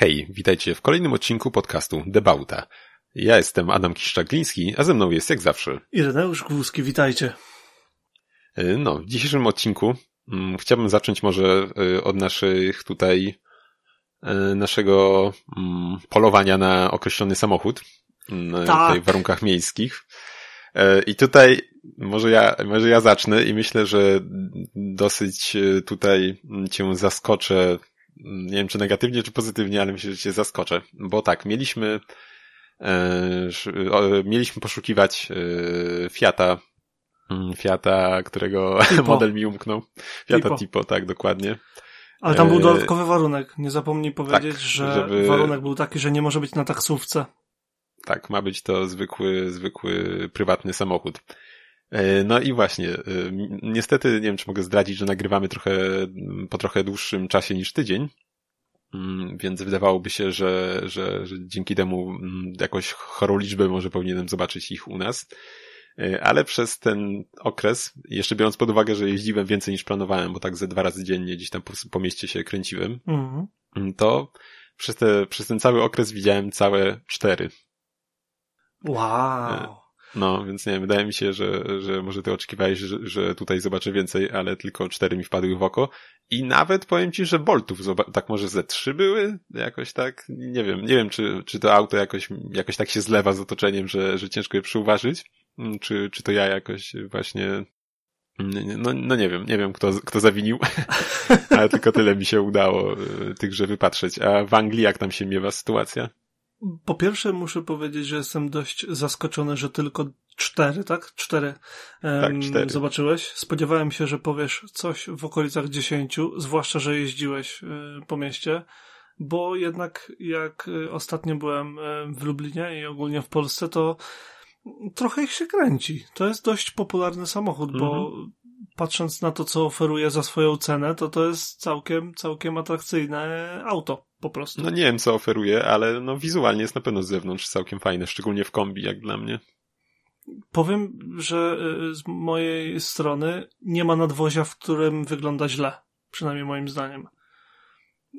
Hej, witajcie w kolejnym odcinku podcastu Debauta. Ja jestem Adam Kiszczagliński, a ze mną jest jak zawsze Ireneusz Głuski, witajcie. E, No, w dzisiejszym odcinku mm, chciałbym zacząć może e, od naszych tutaj e, naszego mm, polowania na określony samochód mm, Tak. w warunkach miejskich. E, I tutaj może ja, może ja zacznę i myślę, że dosyć e, tutaj cię zaskoczę, nie wiem czy negatywnie, czy pozytywnie, ale myślę, że cię zaskoczę, bo tak, mieliśmy e, mieliśmy poszukiwać e, Fiata, mm, Fiata, którego Tipo. model mi umknął. Fiata Tipo. Tipo, tak, dokładnie. Ale tam był Eee, dodatkowy warunek. Nie zapomnij powiedzieć, tak, że żeby- warunek był taki, że nie może być na taksówce. Tak, ma być to zwykły, zwykły, prywatny samochód. E, No i właśnie, e, niestety nie wiem, czy mogę zdradzić, że nagrywamy trochę, po trochę dłuższym czasie niż tydzień, Mm, więc wydawałoby się, że, że, że dzięki temu mm, jakąś chorą liczbę może powinienem zobaczyć ich u nas. E, Ale przez ten okres, jeszcze biorąc pod uwagę, że jeździłem więcej niż planowałem, bo tak ze dwa razy dziennie gdzieś tam po, po mieście się kręciłem, Mhm. mm, to przez, te, przez ten cały okres widziałem całe cztery Wow. No, więc nie wydaje mi się, że, że może ty oczekiwałeś, że, że tutaj zobaczę więcej, ale tylko cztery mi wpadły w oko. I nawet powiem ci, że boltów, tak może ze trzy były? Jakoś tak, nie wiem, nie wiem, czy, czy to auto jakoś, jakoś tak się zlewa z otoczeniem, że, że ciężko je przyuważyć, Mm, czy, czy to ja jakoś właśnie, mm, no, no nie wiem, nie wiem, kto, kto zawinił, ale tylko tyle mi się udało y, tychże wypatrzeć. A w Anglii jak tam się miewa sytuacja? Po pierwsze muszę powiedzieć, że jestem dość zaskoczony, że tylko cztery, tak? Cztery, Tak, cztery. zobaczyłeś. Spodziewałem się, że powiesz coś w okolicach dziesięciu, zwłaszcza, że jeździłeś y, po mieście, bo jednak jak y, ostatnio byłem y, w Lublinie i ogólnie w Polsce, to trochę ich się kręci. To jest dość popularny samochód, bo patrząc na to, co oferuje za swoją cenę, to to jest całkiem, całkiem atrakcyjne auto, po prostu. No nie wiem, co oferuje, ale no wizualnie jest na pewno z zewnątrz całkiem fajne, szczególnie w kombi, jak dla mnie. Powiem, że y, z mojej strony nie ma nadwozia, w którym wygląda źle. Przynajmniej moim zdaniem.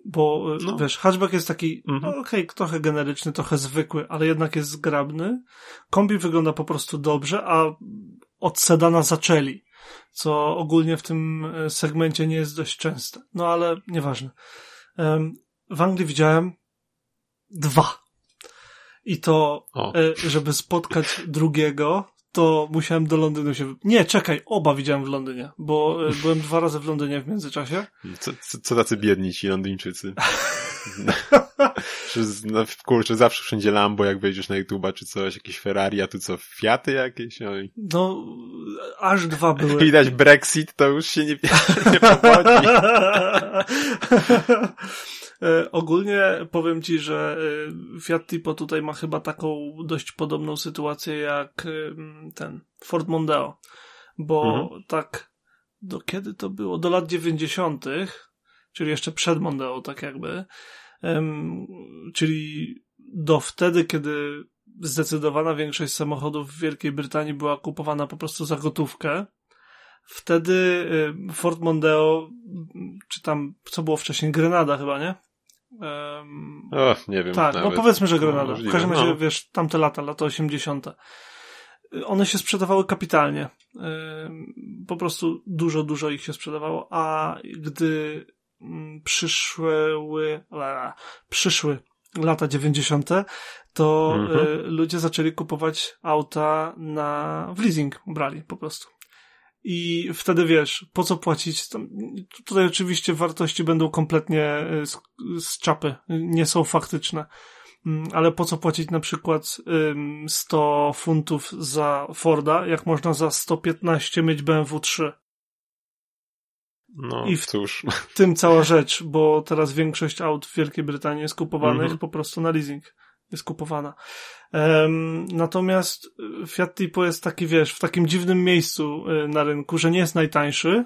Bo y, No. wiesz, hatchback jest taki, Mhm. no okej, trochę generyczny, trochę zwykły, ale jednak jest zgrabny. Kombi wygląda po prostu dobrze, a od sedana zaczęli. Co ogólnie w tym y, segmencie nie jest dość częste. No ale nieważne. W Anglii widziałem dwa. I to O. E, żeby spotkać drugiego, to musiałem do Londynu się... Nie, czekaj, oba widziałem w Londynie, bo e, byłem dwa razy w Londynie w międzyczasie. Co, co, co tacy biedni ci Londyńczycy? No, kurczę, zawsze wszędzie Lambo, jak wejdziesz na YouTube'a czy coś, jakieś Ferrari, a tu co, Fiaty jakieś? Oj. No, aż dwa były. Widać Brexit, to już się nie, nie powodzi. E, Ogólnie powiem ci, że e, Fiat Tipo tutaj ma chyba taką dość podobną sytuację jak e, ten Ford Mondeo, bo Mhm. tak do kiedy to było? Do lat 90., czyli jeszcze przed Mondeo, tak jakby, em, czyli do wtedy, kiedy zdecydowana większość samochodów w Wielkiej Brytanii była kupowana po prostu za gotówkę. Wtedy Ford Mondeo, czy tam, co było wcześniej, Grenada chyba, nie? O, nie wiem. tak, nawet. no powiedzmy, że No, Grenada. w możliwe, każdym razie, no. wiesz, tamte lata, lata 80. Y, One się sprzedawały kapitalnie. Po prostu dużo, dużo ich się sprzedawało, a gdy przyszły, a, przyszły lata 90., to Mhm. y, ludzie zaczęli kupować auta na, w leasing brali po prostu. I wtedy wiesz, po co płacić? Tam, tutaj oczywiście wartości będą kompletnie y, z, z czapy, nie są faktyczne. Mm, Ale po co płacić na przykład ym, 100 funtów za Forda, jak można za 115 mieć BMW 3? No, I w- cóż. Tym cała rzecz, bo teraz większość aut w Wielkiej Brytanii jest kupowanych Mhm. po prostu na leasing. Jest kupowana. Em, natomiast y, Fiat Tipo jest taki, wiesz, w takim dziwnym miejscu y, na rynku, że nie jest najtańszy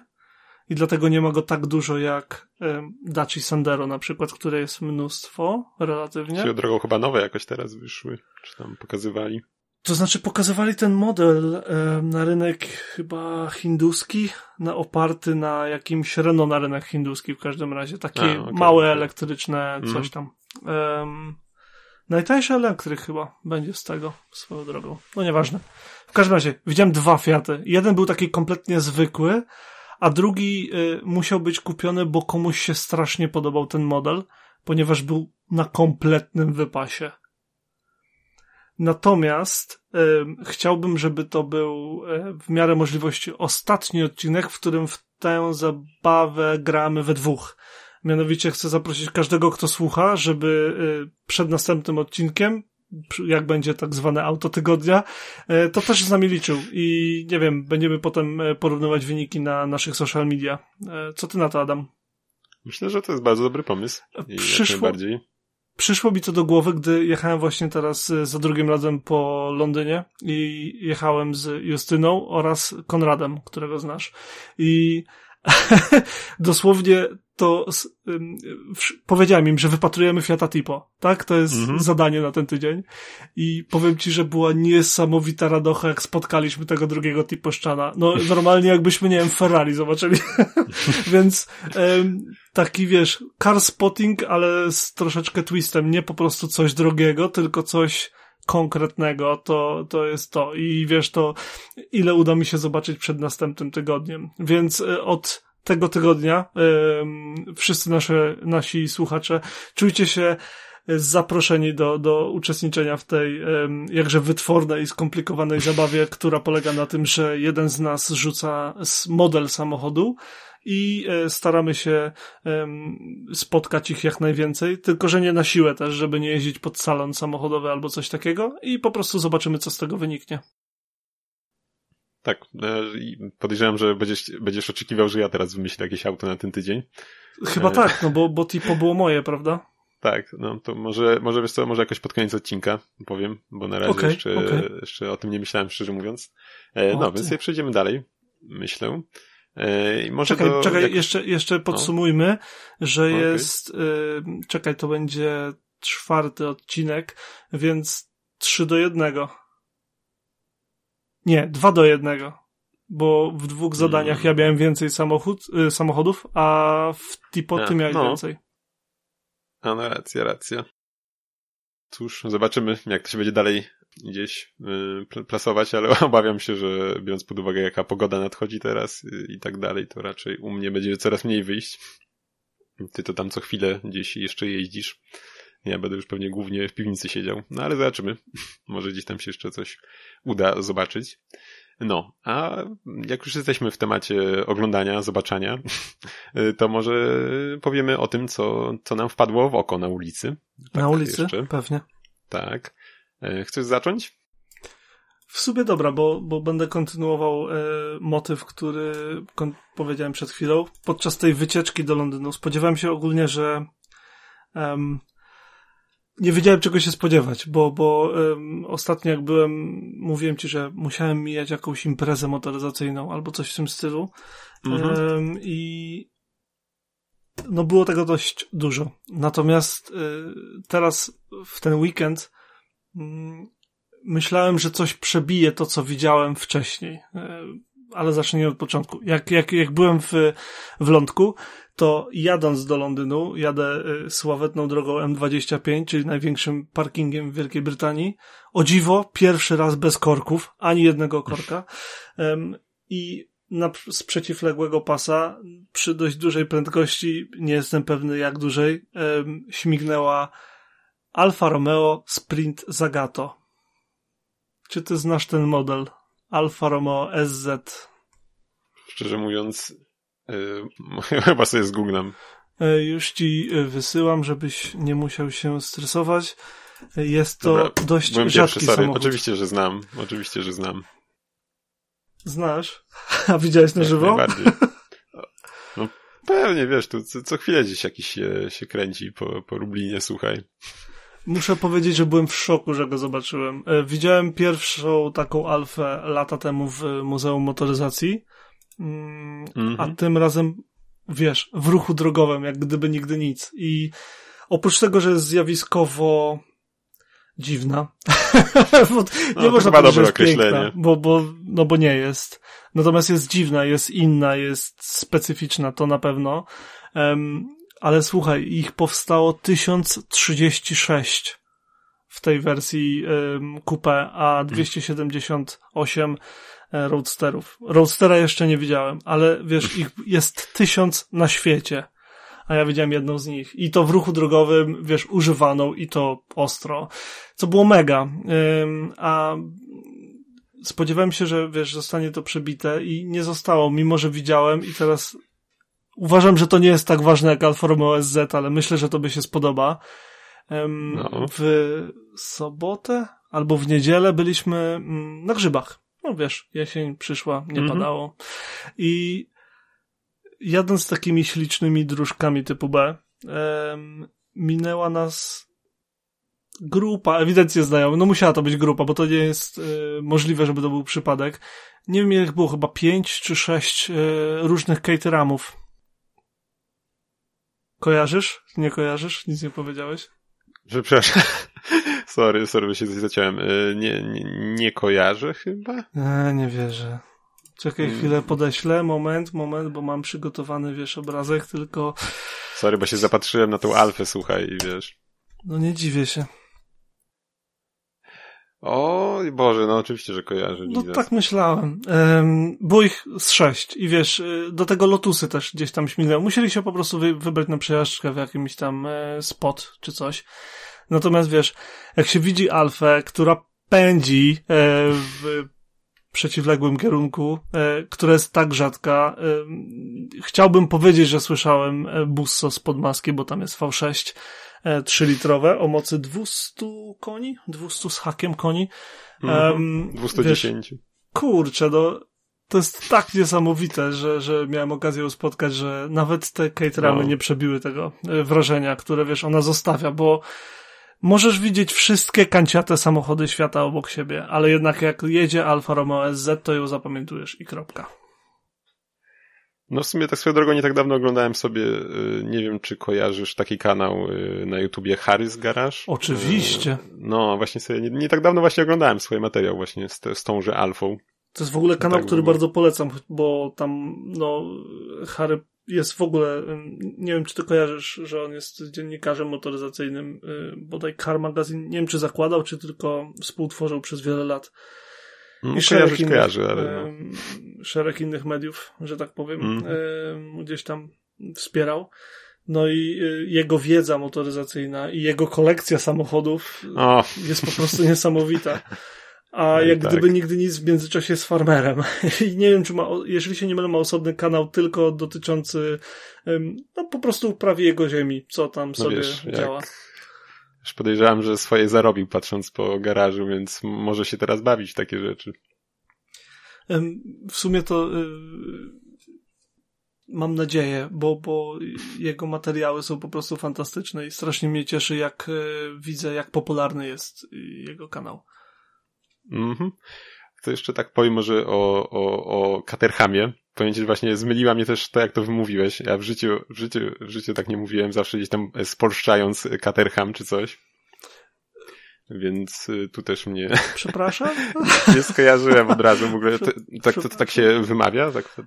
i dlatego nie ma go tak dużo jak em, Daci Sandero na przykład, które jest mnóstwo relatywnie. Swoją drogą chyba nowe jakoś teraz wyszły, czy tam pokazywali. To znaczy pokazywali ten model na rynek chyba hinduski, na, oparty na jakimś Renault na rynek hinduski w każdym razie. Takie A, okej, małe okej. elektryczne coś Mhm. tam. Um, najtańszy elektryk chyba będzie z tego, swoją drogą. No nieważne. W każdym razie, widziałem dwa Fiaty. Jeden był taki kompletnie zwykły, a drugi y, musiał być kupiony, bo komuś się strasznie podobał ten model, ponieważ był na kompletnym wypasie. Natomiast chciałbym, żeby to był y, w miarę możliwości ostatni odcinek, w którym w tę zabawę gramy we dwóch. Mianowicie chcę zaprosić każdego, kto słucha, żeby y, przed następnym odcinkiem jak będzie tak zwane auto tygodnia, e, to też z nami liczył i nie wiem, będziemy potem e, porównywać wyniki na naszych social media. E, co ty na to, Adam? Myślę, że to jest bardzo dobry pomysł. I Przyszło, przyszło mi to do głowy, gdy jechałem właśnie teraz za drugim razem po Londynie i jechałem z Justyną oraz Konradem, którego znasz. I dosłownie to um, powiedziałem im, że wypatrujemy Fiata Tipo, tak? To jest -hmm. zadanie na ten tydzień. I powiem ci, że była niesamowita radocha, jak spotkaliśmy tego drugiego Tiposzczana. No, normalnie jakbyśmy, nie wiem, Ferrari zobaczyli. Więc um, taki, wiesz, car spotting, ale z troszeczkę twistem. Nie po prostu coś drogiego, tylko coś konkretnego, to, to jest to. I wiesz, to ile uda mi się zobaczyć przed następnym tygodniem. Więc e, od tego tygodnia yy, wszyscy nasze, nasi słuchacze czujcie się zaproszeni do, do uczestniczenia w tej jakże wytwornej i skomplikowanej zabawie, która polega na tym, że jeden z nas rzuca model samochodu i e, staramy się spotkać ich jak najwięcej, tylko że nie na siłę też, żeby nie jeździć pod salon samochodowy albo coś takiego i po prostu zobaczymy, co z tego wyniknie. Tak, e, podejrzewam, że będziesz, będziesz oczekiwał, że ja teraz wymyślę jakieś auto na ten tydzień. Chyba e... tak, no bo, bo tipo było moje, prawda? Tak, no to może, może wiesz co, może jakoś pod koniec odcinka powiem, bo na razie okay, jeszcze, okay. jeszcze o tym nie myślałem, szczerze mówiąc. No, więc sobie przejdziemy dalej, myślę. E, może czekaj, czekaj jak... jeszcze, jeszcze no. podsumujmy, no. że okay. jest, y, czekaj, to będzie czwarty odcinek, więc trzy do jednego. Nie, dwa do jednego. Bo w dwóch zadaniach mm. ja miałem więcej samochód, y, samochodów, a w Tipo ty miałeś no. więcej. A no racja, racja. Cóż, zobaczymy, jak to się będzie dalej gdzieś y, plasować, ale obawiam się, że biorąc pod uwagę, jaka pogoda nadchodzi teraz y, i tak dalej, to raczej u mnie będzie coraz mniej wyjść. Ty to tam co chwilę gdzieś jeszcze jeździsz. Ja będę już pewnie głównie w piwnicy siedział. No ale zobaczymy. Może gdzieś tam się jeszcze coś uda zobaczyć. No, a jak już jesteśmy w temacie oglądania, zobaczenia, to może powiemy o tym, co, co nam wpadło w oko na ulicy. Tak na ulicy? Jeszcze. Pewnie. Tak. E, chcesz zacząć? W sumie dobra, bo, bo będę kontynuował e, motyw, który powiedziałem przed chwilą. Podczas tej wycieczki do Londynu spodziewałem się ogólnie, że um, nie wiedziałem czego się spodziewać, bo, bo um, ostatnio jak byłem, mówiłem ci, że musiałem mijać jakąś imprezę motoryzacyjną albo coś w tym stylu mhm. um, i no było tego dość dużo. Natomiast y, teraz w ten weekend myślałem, że coś przebije to, co widziałem wcześniej. Y, ale zacznijmy od początku. Jak, jak, jak byłem w, w lądku, to jadąc do Londynu, jadę y, sławetną drogą M25, czyli największym parkingiem w Wielkiej Brytanii. O dziwo, pierwszy raz bez korków, ani jednego korka. I na, z przeciwległego pasa, przy dość dużej prędkości, nie jestem pewny jak dużej, śmignęła Alfa Romeo Sprint Zagato. Czy ty znasz ten model? Alfa Romeo SZ. Szczerze mówiąc, yy, chyba sobie zgooglam. E, już ci e, wysyłam, żebyś nie musiał się stresować. Jest to Dobra, dość byłem rzadki pierwszy, sorry. samochód. Oczywiście, że znam. Oczywiście, że znam. Znasz? A widziałeś na żywo? Najbardziej. No pewnie, wiesz, tu co, co chwilę gdzieś jakiś się, się kręci po, po Lublinie, słuchaj. Muszę powiedzieć, że byłem w szoku, że go zobaczyłem. E, widziałem pierwszą taką alfę lata temu w Muzeum Motoryzacji, mm, a mhm. tym razem, wiesz, w ruchu drogowym, jak gdyby nigdy nic. I oprócz tego, że jest zjawiskowo dziwna, nie no, można powiedzieć, że jest piękna, bo, bo, no bo nie jest. Natomiast jest dziwna, jest inna, jest specyficzna, to na pewno. Um, ale słuchaj, ich powstało 1036 w tej wersji um, coupe, a 278 e, roadsterów. Roadstera jeszcze nie widziałem, ale wiesz, ich jest tysiąc na świecie. A ja widziałem jedną z nich. I to w ruchu drogowym, wiesz, używaną i to ostro. Co było mega. Um, a spodziewałem się, że wiesz, zostanie to przebite i nie zostało, mimo że widziałem i teraz uważam, że to nie jest tak ważne jak Alfa Romeo SZ, ale myślę, że to by się spodoba. No. W sobotę albo w niedzielę byliśmy mm, na grzybach. No wiesz, jesień przyszła, nie mm -hmm. padało. I jadąc takimi ślicznymi dróżkami typu B, minęła nas grupa, ewidentnie znajomych, no musiała to być grupa, bo to nie jest y, możliwe, żeby to był przypadek. Nie wiem, jak było, chyba pięć czy sześć y, różnych cateramów. Kojarzysz? Nie kojarzysz? Nic nie powiedziałeś? Że przepraszam. sorry, sorry, się zaciąłem. Y, nie, nie, nie kojarzę chyba? E, nie wierzę. Czekaj hmm. chwilę, podeślę. Moment, moment, bo mam przygotowany, wiesz, obrazek, tylko... Sorry, bo się zapatrzyłem na tą alfę, słuchaj, i wiesz. No nie dziwię się. O Boże, no oczywiście, że kojarzę. No tak myślałem. Um, było ich z sześć i wiesz, y, do tego Lotusy też gdzieś tam śmigały. Musieli się po prostu wy, wybrać na przejażdżkę w jakimś tam e, spot czy coś. Natomiast wiesz, jak się widzi Alfę, która pędzi e, w przeciwległym kierunku, e, która jest tak rzadka. E, chciałbym powiedzieć, że słyszałem Busso z podmaski, bo tam jest V6 3-litrowe o mocy 200 koni, 200 z hakiem koni. Mm, 210. Wiesz, kurczę, no to jest tak niesamowite, że, że miałem okazję ją spotkać, że nawet te cateramy no. nie przebiły tego wrażenia, które wiesz, ona zostawia, bo możesz widzieć wszystkie kanciate samochody świata obok siebie, ale jednak jak jedzie Alfa Romeo SZ, to ją zapamiętujesz i kropka. No w sumie tak swoją drogą nie tak dawno oglądałem sobie, y, nie wiem czy kojarzysz taki kanał y, na YouTubie Harris Garage. Oczywiście. Y, no właśnie sobie, nie, nie tak dawno właśnie oglądałem swój materiał właśnie z, z tąże Alfą. To jest w ogóle kanał, tak, który bardzo polecam, bo tam no Harry jest w ogóle, nie wiem czy ty kojarzysz, że on jest dziennikarzem motoryzacyjnym, bodaj Car Magazine, nie wiem czy zakładał, czy tylko współtworzył przez wiele lat. Mm, I szereg innych, kojarzy, ale no. szereg innych mediów, że tak powiem, mm. gdzieś tam wspierał. No i y, jego wiedza motoryzacyjna i jego kolekcja samochodów jest po prostu niesamowita a no jak tak. gdyby nigdy nic w międzyczasie z farmerem. I nie wiem, czy ma, jeżeli się nie mylę, ma osobny kanał tylko dotyczący no po prostu prawie jego ziemi, co tam no sobie wiesz, działa. Już podejrzewam, że swoje zarobił patrząc po garażu, więc może się teraz bawić w takie rzeczy. W sumie to y, mam nadzieję, bo, bo jego materiały są po prostu fantastyczne i strasznie mnie cieszy, jak y, widzę, jak popularny jest jego kanał. Mhm. To jeszcze tak powiem może o, o, o Caterhamie. Ci, właśnie zmyliła mnie też to, jak to wymówiłeś. Ja w życiu, w życiu, w życiu tak nie mówiłem, zawsze gdzieś tam spolszczając Caterham czy coś. Więc y, tu też mnie... Przepraszam? nie skojarzyłem od razu w ogóle. Tak, to, to, tak się wymawia? Tak,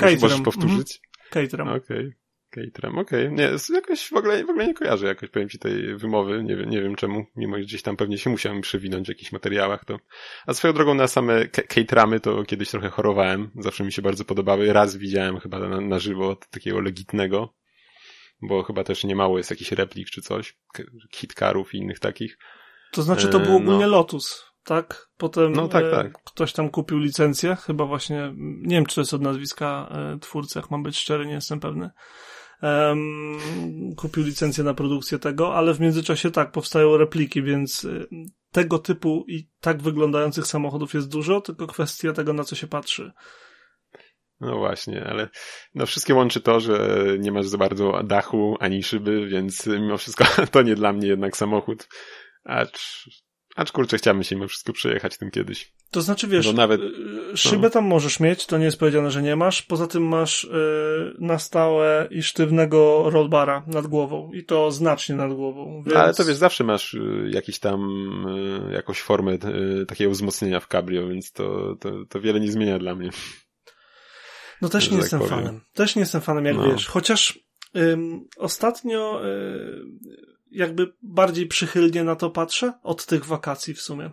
jak, możesz powtórzyć? Caterham. Okej. Okay. Caterham, okej. Okay. Nie, jakoś w ogóle, w ogóle nie kojarzę jakoś, powiem ci, tej wymowy. Nie wiem, nie wiem czemu, mimo że gdzieś tam pewnie się musiałem przewinąć w jakichś materiałach, to... A swoją drogą na same cateramy to kiedyś trochę chorowałem. Zawsze mi się bardzo podobały. Raz widziałem chyba na, na żywo takiego legitnego, bo chyba też nie mało jest jakichś replik czy coś, hitkarów i innych takich. To znaczy to był e, ogólnie no. Lotus, tak? Potem no, tak, e, tak. ktoś tam kupił licencję, chyba właśnie, nie wiem czy to jest od nazwiska e, twórcy, jak mam być szczery, nie jestem pewny um, kupił licencję na produkcję tego, ale w międzyczasie tak, powstają repliki, więc y, tego typu i tak wyglądających samochodów jest dużo, tylko kwestia tego, na co się patrzy. No właśnie, ale no wszystkie łączy to, że nie masz za bardzo dachu ani szyby, więc mimo wszystko to nie dla mnie jednak samochód. Acz Acz kurczę, chciałbym się mimo wszystko przejechać tym kiedyś. To znaczy, wiesz, no nawet, y, szybę no. tam możesz mieć, to nie jest powiedziane, że nie masz. Poza tym masz yy, na stałe i sztywnego rollbara nad głową. I to znacznie nad głową. Więc... Ale to wiesz, zawsze masz y, jakiś tam, y, jakąś formę y, takiego wzmocnienia w cabrio, więc to, to, to wiele nie zmienia dla mnie. No też nie tak jestem powiem. fanem. Też nie jestem fanem, jak no. wiesz. Chociaż Ostatnio jakby bardziej przychylnie na to patrzę od tych wakacji w sumie.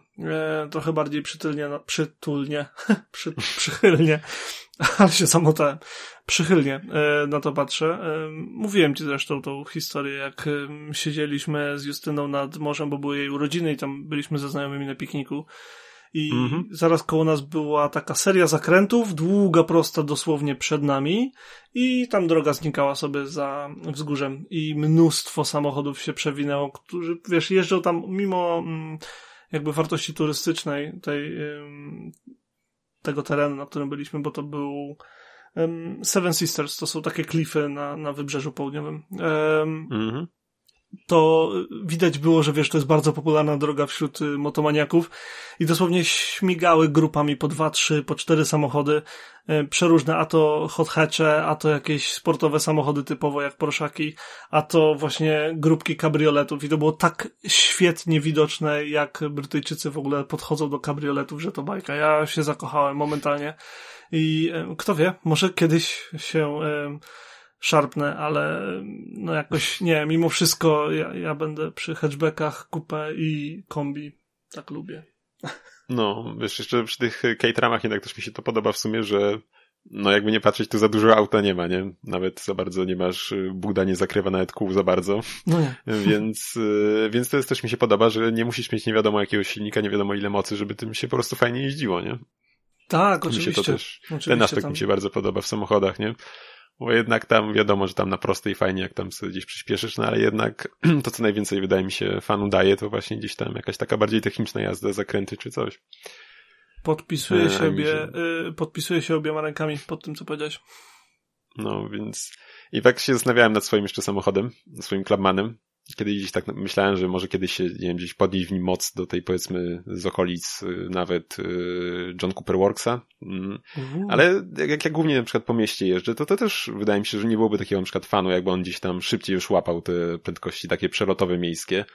Trochę bardziej przytulnie, przytulnie, przy, przychylnie, ale się samotałem. Przychylnie na to patrzę. Mówiłem ci zresztą tą historię, jak siedzieliśmy z Justyną nad morzem, bo były jej urodziny i tam byliśmy ze znajomymi na pikniku i mhm. zaraz koło nas była taka seria zakrętów, długa, prosta dosłownie przed nami i tam droga znikała sobie za wzgórzem i mnóstwo samochodów się przewinęło, którzy, wiesz, jeżdżą tam mimo mm, jakby wartości turystycznej tej, tego terenu, na którym byliśmy, bo to był Seven Sisters, to są takie klify na, na wybrzeżu południowym. Mhm to widać było, że wiesz, to jest bardzo popularna droga wśród y, motomaniaków. I dosłownie śmigały grupami po dwa, trzy, po cztery samochody, y, przeróżne, a to hot hatche, a to jakieś sportowe samochody typowo jak Porszaki, a to właśnie grupki kabrioletów. I to było tak świetnie widoczne, jak Brytyjczycy w ogóle podchodzą do kabrioletów, że to bajka. Ja się zakochałem momentalnie. I y, kto wie, może kiedyś się szarpnę, ale no jakoś nie, mimo wszystko ja, ja będę przy hatchbackach, kupę i kombi. Tak lubię. No, wiesz, jeszcze przy tych Caterhamach jednak też mi się to podoba w sumie, że no jakby nie patrzeć, tu za dużo auta nie ma, nie? Nawet za bardzo nie masz, Buda nie zakrywa nawet kół za bardzo. No nie. Więc, y, więc to jest też mi się podoba, że nie musisz mieć nie wiadomo jakiego silnika, nie wiadomo ile mocy, żeby tym się po prostu fajnie jeździło, nie? Tak, oczywiście. Mi się to też, oczywiście ten aspekt tam. mi się bardzo podoba w samochodach, nie? Bo jednak tam wiadomo, że tam na prostej fajnie, jak tam sobie gdzieś przyspieszysz, no ale jednak to, co najwięcej wydaje mi się fanu daje, to właśnie gdzieś tam jakaś taka bardziej techniczna jazda, zakręty czy coś. Podpisuję się, obie, y, podpisuję się obiema rękami pod tym, co powiedziałeś. No, więc i tak się zastanawiałem nad swoim jeszcze samochodem, swoim Clubmanem, Kiedyś gdzieś tak myślałem, że może kiedyś się, nie wiem, gdzieś podnieść w nim moc do tej powiedzmy z okolic y, nawet y, John Cooper Worksa. Mm. Ale jak ja głównie na przykład po mieście jeżdżę, to to też wydaje mi się, że nie byłoby takiego na przykład fanu, jakby on gdzieś tam szybciej już łapał te prędkości takie przelotowe miejskie.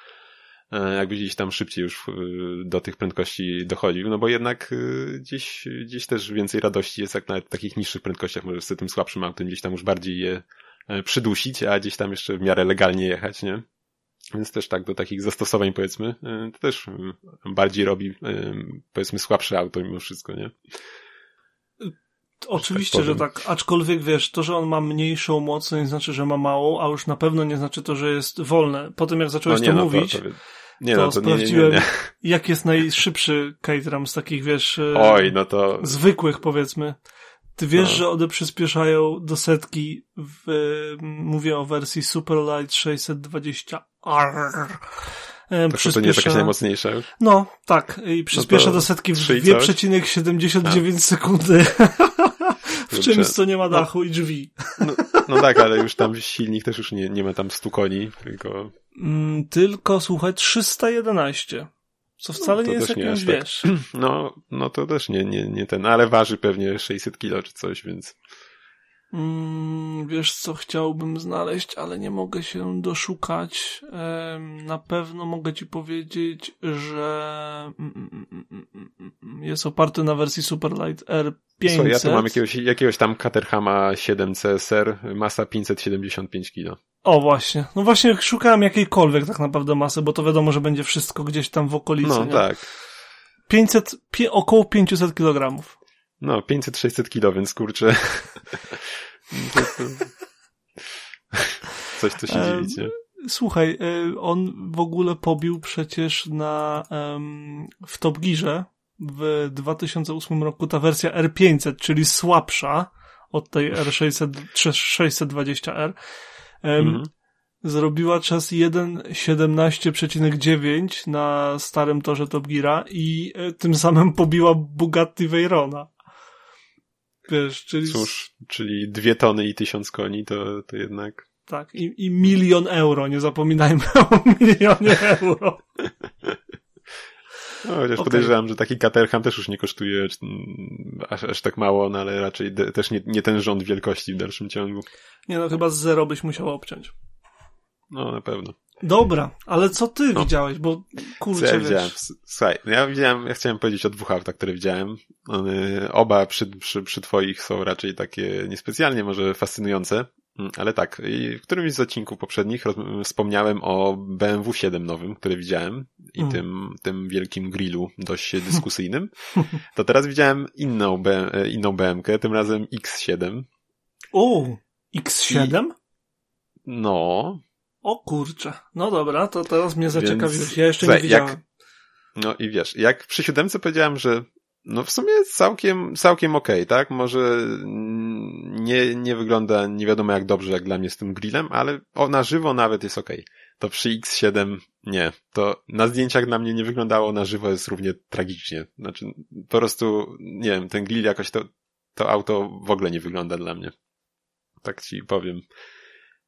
E, jakby gdzieś tam szybciej już y, do tych prędkości dochodził, no bo jednak gdzieś, gdzieś też więcej radości jest, jak w takich niższych prędkościach możesz z tym słabszym autem gdzieś tam już bardziej je e, przydusić, a gdzieś tam jeszcze w miarę legalnie jechać, nie? Więc też tak do takich zastosowań powiedzmy, y, to też y, bardziej robi y, powiedzmy słabsze auto mimo wszystko, nie? Oczywiście, tak że tak, aczkolwiek wiesz, to, że on ma mniejszą moc, to nie znaczy, że ma małą, a już na pewno nie znaczy to, że jest wolne. Po tym jak zacząłeś no nie, to no, mówić, to, to, nie, to, no, to sprawdziłem, nie, nie, jak jest najszybszy Caterham z takich, wiesz, Oj, no to... zwykłych powiedzmy. Ty wiesz, no. że one przyspieszają do setki w, mówię o wersji Superlight 620 R. Tak, to nie jest jakaś najmocniejsza już? No, tak. I przyspiesza no do setki w 2,79 sekundy. w czymś, co nie ma no. dachu no, i drzwi. No, no, tak, ale już tam silnik też już nie, nie ma tam 100 koni, tylko... Mm, tylko, słuchaj, 311. Co wcale no, nie jest jakimś, tak. wiesz... No, no to też nie, nie, nie ten, ale waży pewnie 600 kilo czy coś, więc... Mm, wiesz co, chciałbym znaleźć, ale nie mogę się doszukać. Na pewno mogę ci powiedzieć, że mm, mm, jest oparty na wersji Superlight R500. Co, ja tu mam jakiegoś, jakiegoś tam Caterhama 7 CSR, masa 575 kg. O właśnie, no właśnie szukałem jakiejkolwiek tak naprawdę masy, bo to wiadomo, że będzie wszystko gdzieś tam w okolicy. No nie? tak. 500, około 500 kg. No, 500-600 kilo, więc kurczę. Coś, co się dziwić, nie? Słuchaj, e, on w ogóle pobił przecież na w Top Gearze w 2008 roku ta wersja R500, czyli słabsza od tej R600, 620R. Mhm. Zrobiła czas 1.17,9 na starym torze Top Geara i e, tym samym pobiła Bugatti Veyrona. Wiesz, czyli... Cóż, czyli dwie tony i tysiąc koni, to, to jednak... Tak, i, i milion euro, nie zapominajmy o milionie euro. No, chociaż okay. podejrzewam, że taki Caterham też już nie kosztuje mm, aż, aż tak mało, no ale raczej de, też nie, nie ten rząd wielkości w dalszym ciągu. Nie no, chyba z zero byś musiał obciąć. No, na pewno. Dobra, ale co ty no. widziałeś, bo kurczę, co ja widziałem? Słuchaj, no ja widziałem, ja chciałem powiedzieć o dwóch autach, które widziałem. One, oba przy, przy, przy twoich są raczej takie niespecjalnie może fascynujące. Mm, ale tak, w którymś z odcinków poprzednich wspomniałem o BMW 7 nowym, które widziałem i mm. tym, tym wielkim grillu dość dyskusyjnym. To teraz widziałem inną, B, e, inną BMK, tym razem X7. O, X7? I... No. O kurczę. No dobra, to teraz mnie zaciekawiłeś. Ja jeszcze nie widziałem. Jak... No i wiesz, jak przy siódemce powiedziałem, że no w sumie całkiem, całkiem okej, okay, tak? Może nie, nie wygląda nie wiadomo jak dobrze jak dla mnie z tym grillem, ale o, na żywo nawet jest okej. Okay. To przy X7 nie. To na zdjęciach dla mnie nie wyglądało na żywo jest równie tragicznie. Znaczy po prostu, nie wiem, ten grill jakoś to, to auto w ogóle nie wygląda dla mnie. Tak ci powiem.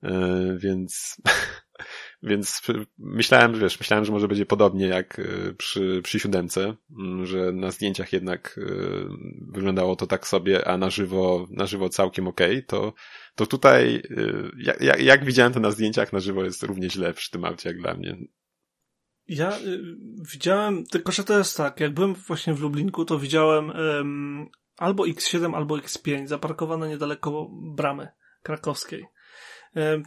Yy, więc Więc myślałem, wiesz, myślałem, że może będzie podobnie jak e, przy, przy siódemce, mm, że na zdjęciach jednak e, wyglądało to tak sobie, a na żywo, na żywo całkiem okej, okay, to, to tutaj, e, jak, jak widziałem to na zdjęciach, na żywo jest równie źle przy tym aucie jak dla mnie. Ja widziałem, tylko że to jest tak, jak byłem właśnie w Lublinku, to widziałem um, albo X7, albo X5 zaparkowane niedaleko bramy krakowskiej.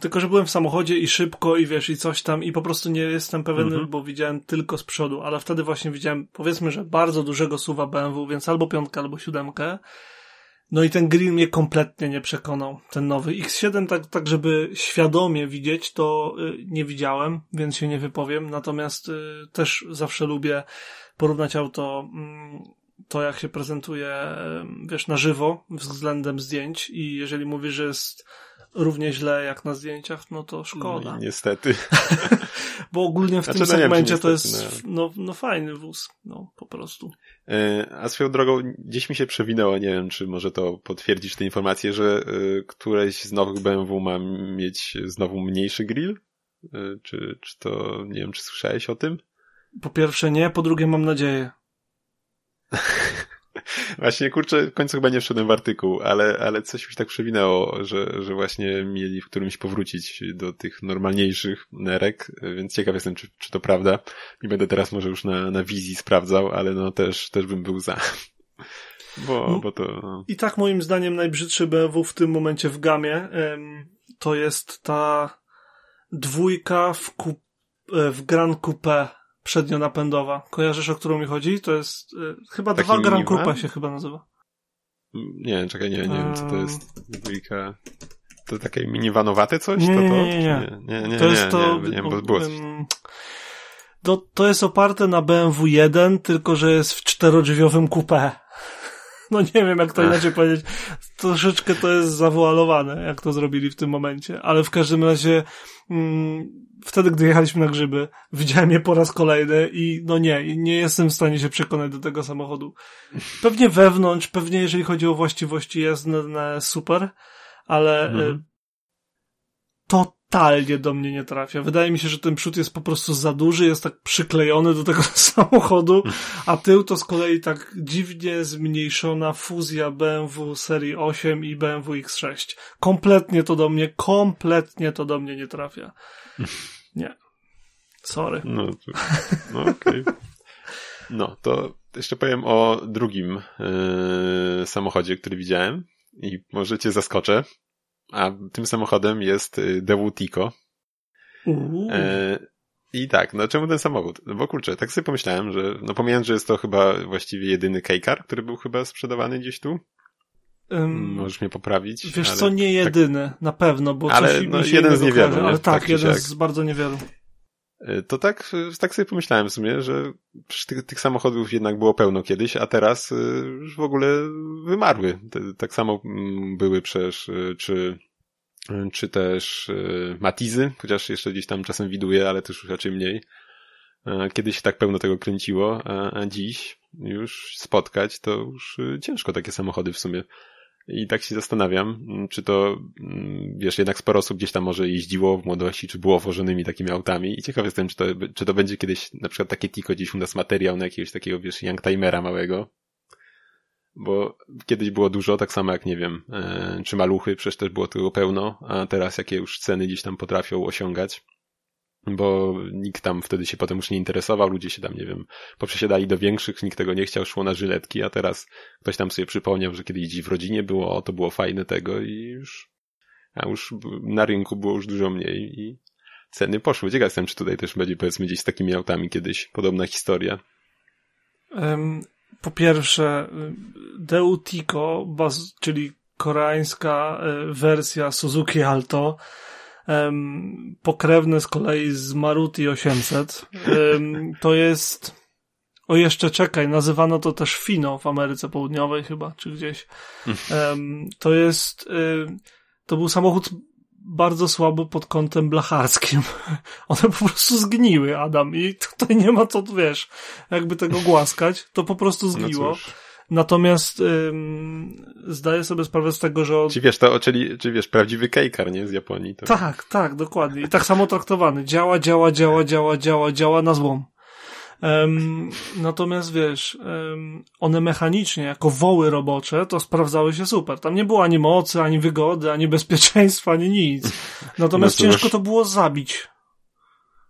Tylko, że byłem w samochodzie i szybko i wiesz, i coś tam i po prostu nie jestem pewien, mhm. bo widziałem tylko z przodu, ale wtedy właśnie widziałem, powiedzmy, że bardzo dużego suwa BMW, więc albo piątkę, albo siódemkę. No i ten grill mnie kompletnie nie przekonał, ten nowy. X7 tak, tak żeby świadomie widzieć, to y, nie widziałem, więc się nie wypowiem, natomiast y, też zawsze lubię porównać auto mm, to jak się prezentuje, wiesz, na żywo względem zdjęć i jeżeli mówisz, że jest równie źle jak na zdjęciach, no to szkoda. No, niestety. Bo ogólnie w znaczy, tym no segmencie to jest no. no, no fajny wóz, no po prostu. E, a swoją drogą gdzieś mi się przewinęło, nie wiem czy może to potwierdzić tę informację, że y, któreś z nowych BMW ma mieć znowu mniejszy grill? Y, czy, czy to, nie wiem, czy słyszałeś o tym? Po pierwsze nie, po drugie mam nadzieję. Właśnie, kurczę, w końcu chyba nie wszedłem w artykuł, ale, ale coś mi się tak przewinęło, że, że właśnie mieli w którymś powrócić do tych normalniejszych nerek, więc ciekaw jestem, czy, czy to prawda. Nie będę teraz może już na, na wizji sprawdzał, ale no też, też bym był za. Bo, no, bo to... No. I tak moim zdaniem najbrzydszy BMW w tym momencie w gamie to jest ta dwójka w, kup, e, w Grand Coupe przednio-napędowa. Kojarzysz, o którą mi chodzi? To jest y, chyba Taki dwa Grand Coupe się chyba nazywa. Nie, czekaj, nie, nie wiem, co to jest. Dwójka... To takie minivanowate coś? Nie, to, to? nie, nie, nie. nie, nie to jest to... Nie, nie, bo było coś. To, to jest oparte na BMW 1, tylko że jest w czterodrzwiowym coupé. No nie wiem, jak to Ach. inaczej powiedzieć. Troszeczkę to jest zawoalowane, jak to zrobili w tym momencie. Ale w każdym razie mm, wtedy, gdy jechaliśmy na grzyby, widziałem je po raz kolejny i no nie, nie jestem w stanie się przekonać do tego samochodu. Pewnie wewnątrz, pewnie jeżeli chodzi o właściwości jest super, ale mhm. Y, totalnie do mnie nie trafia. Wydaje mi się, że ten przód jest po prostu za duży, jest tak przyklejony do tego samochodu, a tył to z kolei tak dziwnie zmniejszona fuzja BMW serii 8 i BMW X6. Kompletnie to do mnie, kompletnie to do mnie nie trafia. Nie. Sorry. No, no okej. Okay. No, to jeszcze powiem o drugim yy, samochodzie, który widziałem i może cię zaskoczę. A tym samochodem jest DW Tico. E, I tak, no czemu ten samochód? No bo kurczę, tak sobie pomyślałem, że no pomijając, że jest to chyba właściwie jedyny K-Car, który był chyba sprzedawany gdzieś tu. Um, Możesz mnie poprawić. Wiesz co, nie tak- jedyny, tak... na pewno, bo ale coś no, jeden z niewielu. Ale tak, tak jeden z bardzo niewielu. E, to tak, tak sobie pomyślałem w sumie, że tych, tych samochodów jednak było pełno kiedyś, a teraz e, już w ogóle wymarły. Tak samo mm, były przecież, czy, czy też Matizy, chociaż jeszcze gdzieś tam czasem widuję, ale też już raczej mniej. Kiedyś tak pełno tego kręciło, a dziś już spotkać to już ciężko takie samochody w sumie. I tak się zastanawiam, mm, czy to, mm, wiesz, jednak sporo osób gdzieś tam może jeździło w młodości, czy było wożonymi takimi autami i ciekaw jestem, czy to, czy to będzie kiedyś na przykład takie tiko gdzieś u nas materiał na jakiegoś takiego, wiesz, youngtimera małego. Bo kiedyś było dużo, tak samo jak, nie wiem, e, czy maluchy, przecież też było tego pełno, a teraz jakie już ceny gdzieś tam potrafią osiągać bo nikt tam wtedy się potem już nie interesował, ludzie się tam, nie wiem, poprzesiadali do większych, nikt tego nie chciał, szło na żyletki, a teraz ktoś tam sobie przypomniał, że kiedyś w rodzinie było, to było fajne tego i już a już na rynku było już dużo mniej i ceny poszły. Ciekaw jestem, czy tutaj też będzie powiedzmy gdzieś z takimi autami kiedyś podobna historia. Po pierwsze, Deutico, czyli koreańska e, wersja Suzuki Alto, pokrewne z kolei z Maruti 800. To jest, o jeszcze czekaj, nazywano to też Fino w Ameryce Południowej chyba, czy gdzieś. To jest, y, to był samochód bardzo słabo pod kątem blacharskim. One po prostu zgniły, Adam, i tutaj nie ma co, wiesz, jakby tego głaskać, to po prostu no zgniło. No Natomiast ym, zdaję sobie sprawę z tego, że... Od... Czy wiesz, to, czyli, czy wiesz, prawdziwy kejkar, nie? Z Japonii. To... Tak, tak, dokładnie. I tak samo traktowany. Działa, działa, działa, działa, działa, działa na złom. Um, natomiast wiesz, um, one mechanicznie, jako woły robocze, to sprawdzały się super. Tam nie było ani mocy, ani wygody, ani bezpieczeństwa, ani nic. Natomiast no ciężko to było zabić.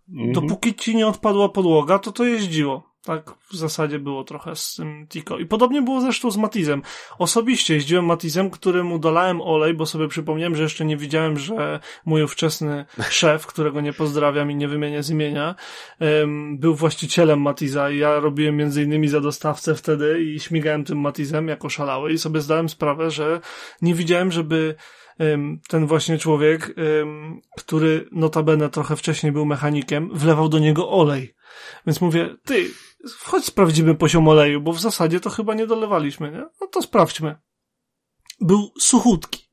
Mhm. Dopóki ci nie odpadła podłoga, to to jeździło. Tak w zasadzie było trochę z tym Tico. I podobnie było zresztą z Matizem. Osobiście jeździłem Matizem, któremu dolałem olej, bo sobie przypomniałem, że jeszcze nie widziałem, że mój ówczesny szef, którego nie pozdrawiam i nie wymienię z imienia, był właścicielem Matiza i ja robiłem między innymi za dostawcę wtedy i śmigałem tym Matizem jako szalały i sobie zdałem sprawę, że nie widziałem, żeby ten właśnie człowiek, który notabene trochę wcześniej był mechanikiem, wlewał do niego olej. Więc mówię, ty, chodź sprawdzimy poziom oleju, bo w zasadzie to chyba nie dolewaliśmy, nie? No to sprawdźmy. Był suchutki.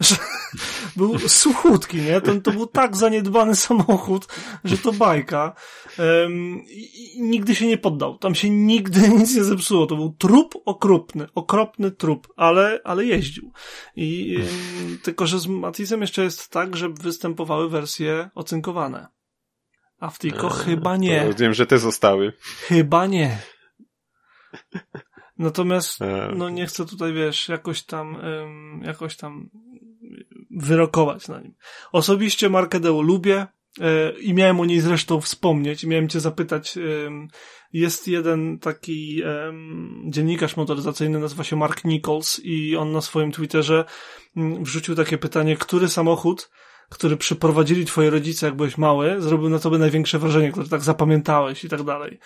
był suchutki, nie? Ten, to był tak zaniedbany samochód, że to bajka. Um, i, nigdy się nie poddał. Tam się nigdy nic nie zepsuło. To był trup okropny, okropny trup, ale, ale jeździł. I um, tylko, że z Matizem jeszcze jest tak, że występowały wersje ocynkowane. A w Tico eee, chyba nie. Wiem, że te zostały. Chyba nie. Natomiast, eee, no nie chcę tutaj, wiesz, jakoś tam, um, jakoś tam wyrokować na nim. Osobiście markę Deo lubię e, i miałem o niej zresztą wspomnieć. Miałem cię zapytać, jest jeden taki dziennikarz motoryzacyjny, nazywa się Mark Nichols i on na swoim Twitterze mm, wrzucił takie pytanie, który samochód który przyprowadzili twoi rodzice, jak byłeś mały, zrobił na tobie największe wrażenie, które tak zapamiętałeś i tak dalej.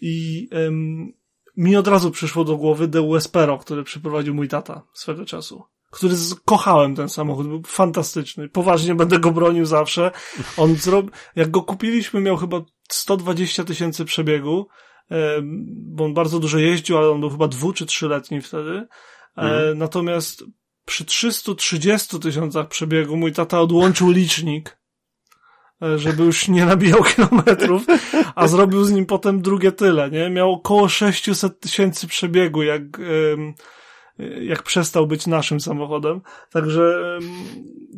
I um, mi od razu przyszło do głowy The Wespero, który przyprowadził mój tata swego czasu. Który kochałem ten samochód, był fantastyczny. Poważnie będę go bronił zawsze. On zrobił, jak go kupiliśmy, miał chyba 120 tysięcy przebiegu, bo on bardzo dużo jeździł, ale on był chyba dwu czy trzyletni wtedy. E, mhm. Natomiast przy 330 tysiącach przebiegu mój tata odłączył licznik, e, żeby już nie nabijał kilometrów, a zrobił z nim potem drugie tyle, nie? Miał około 600 tysięcy przebiegu, jak, jak przestał być naszym samochodem. Także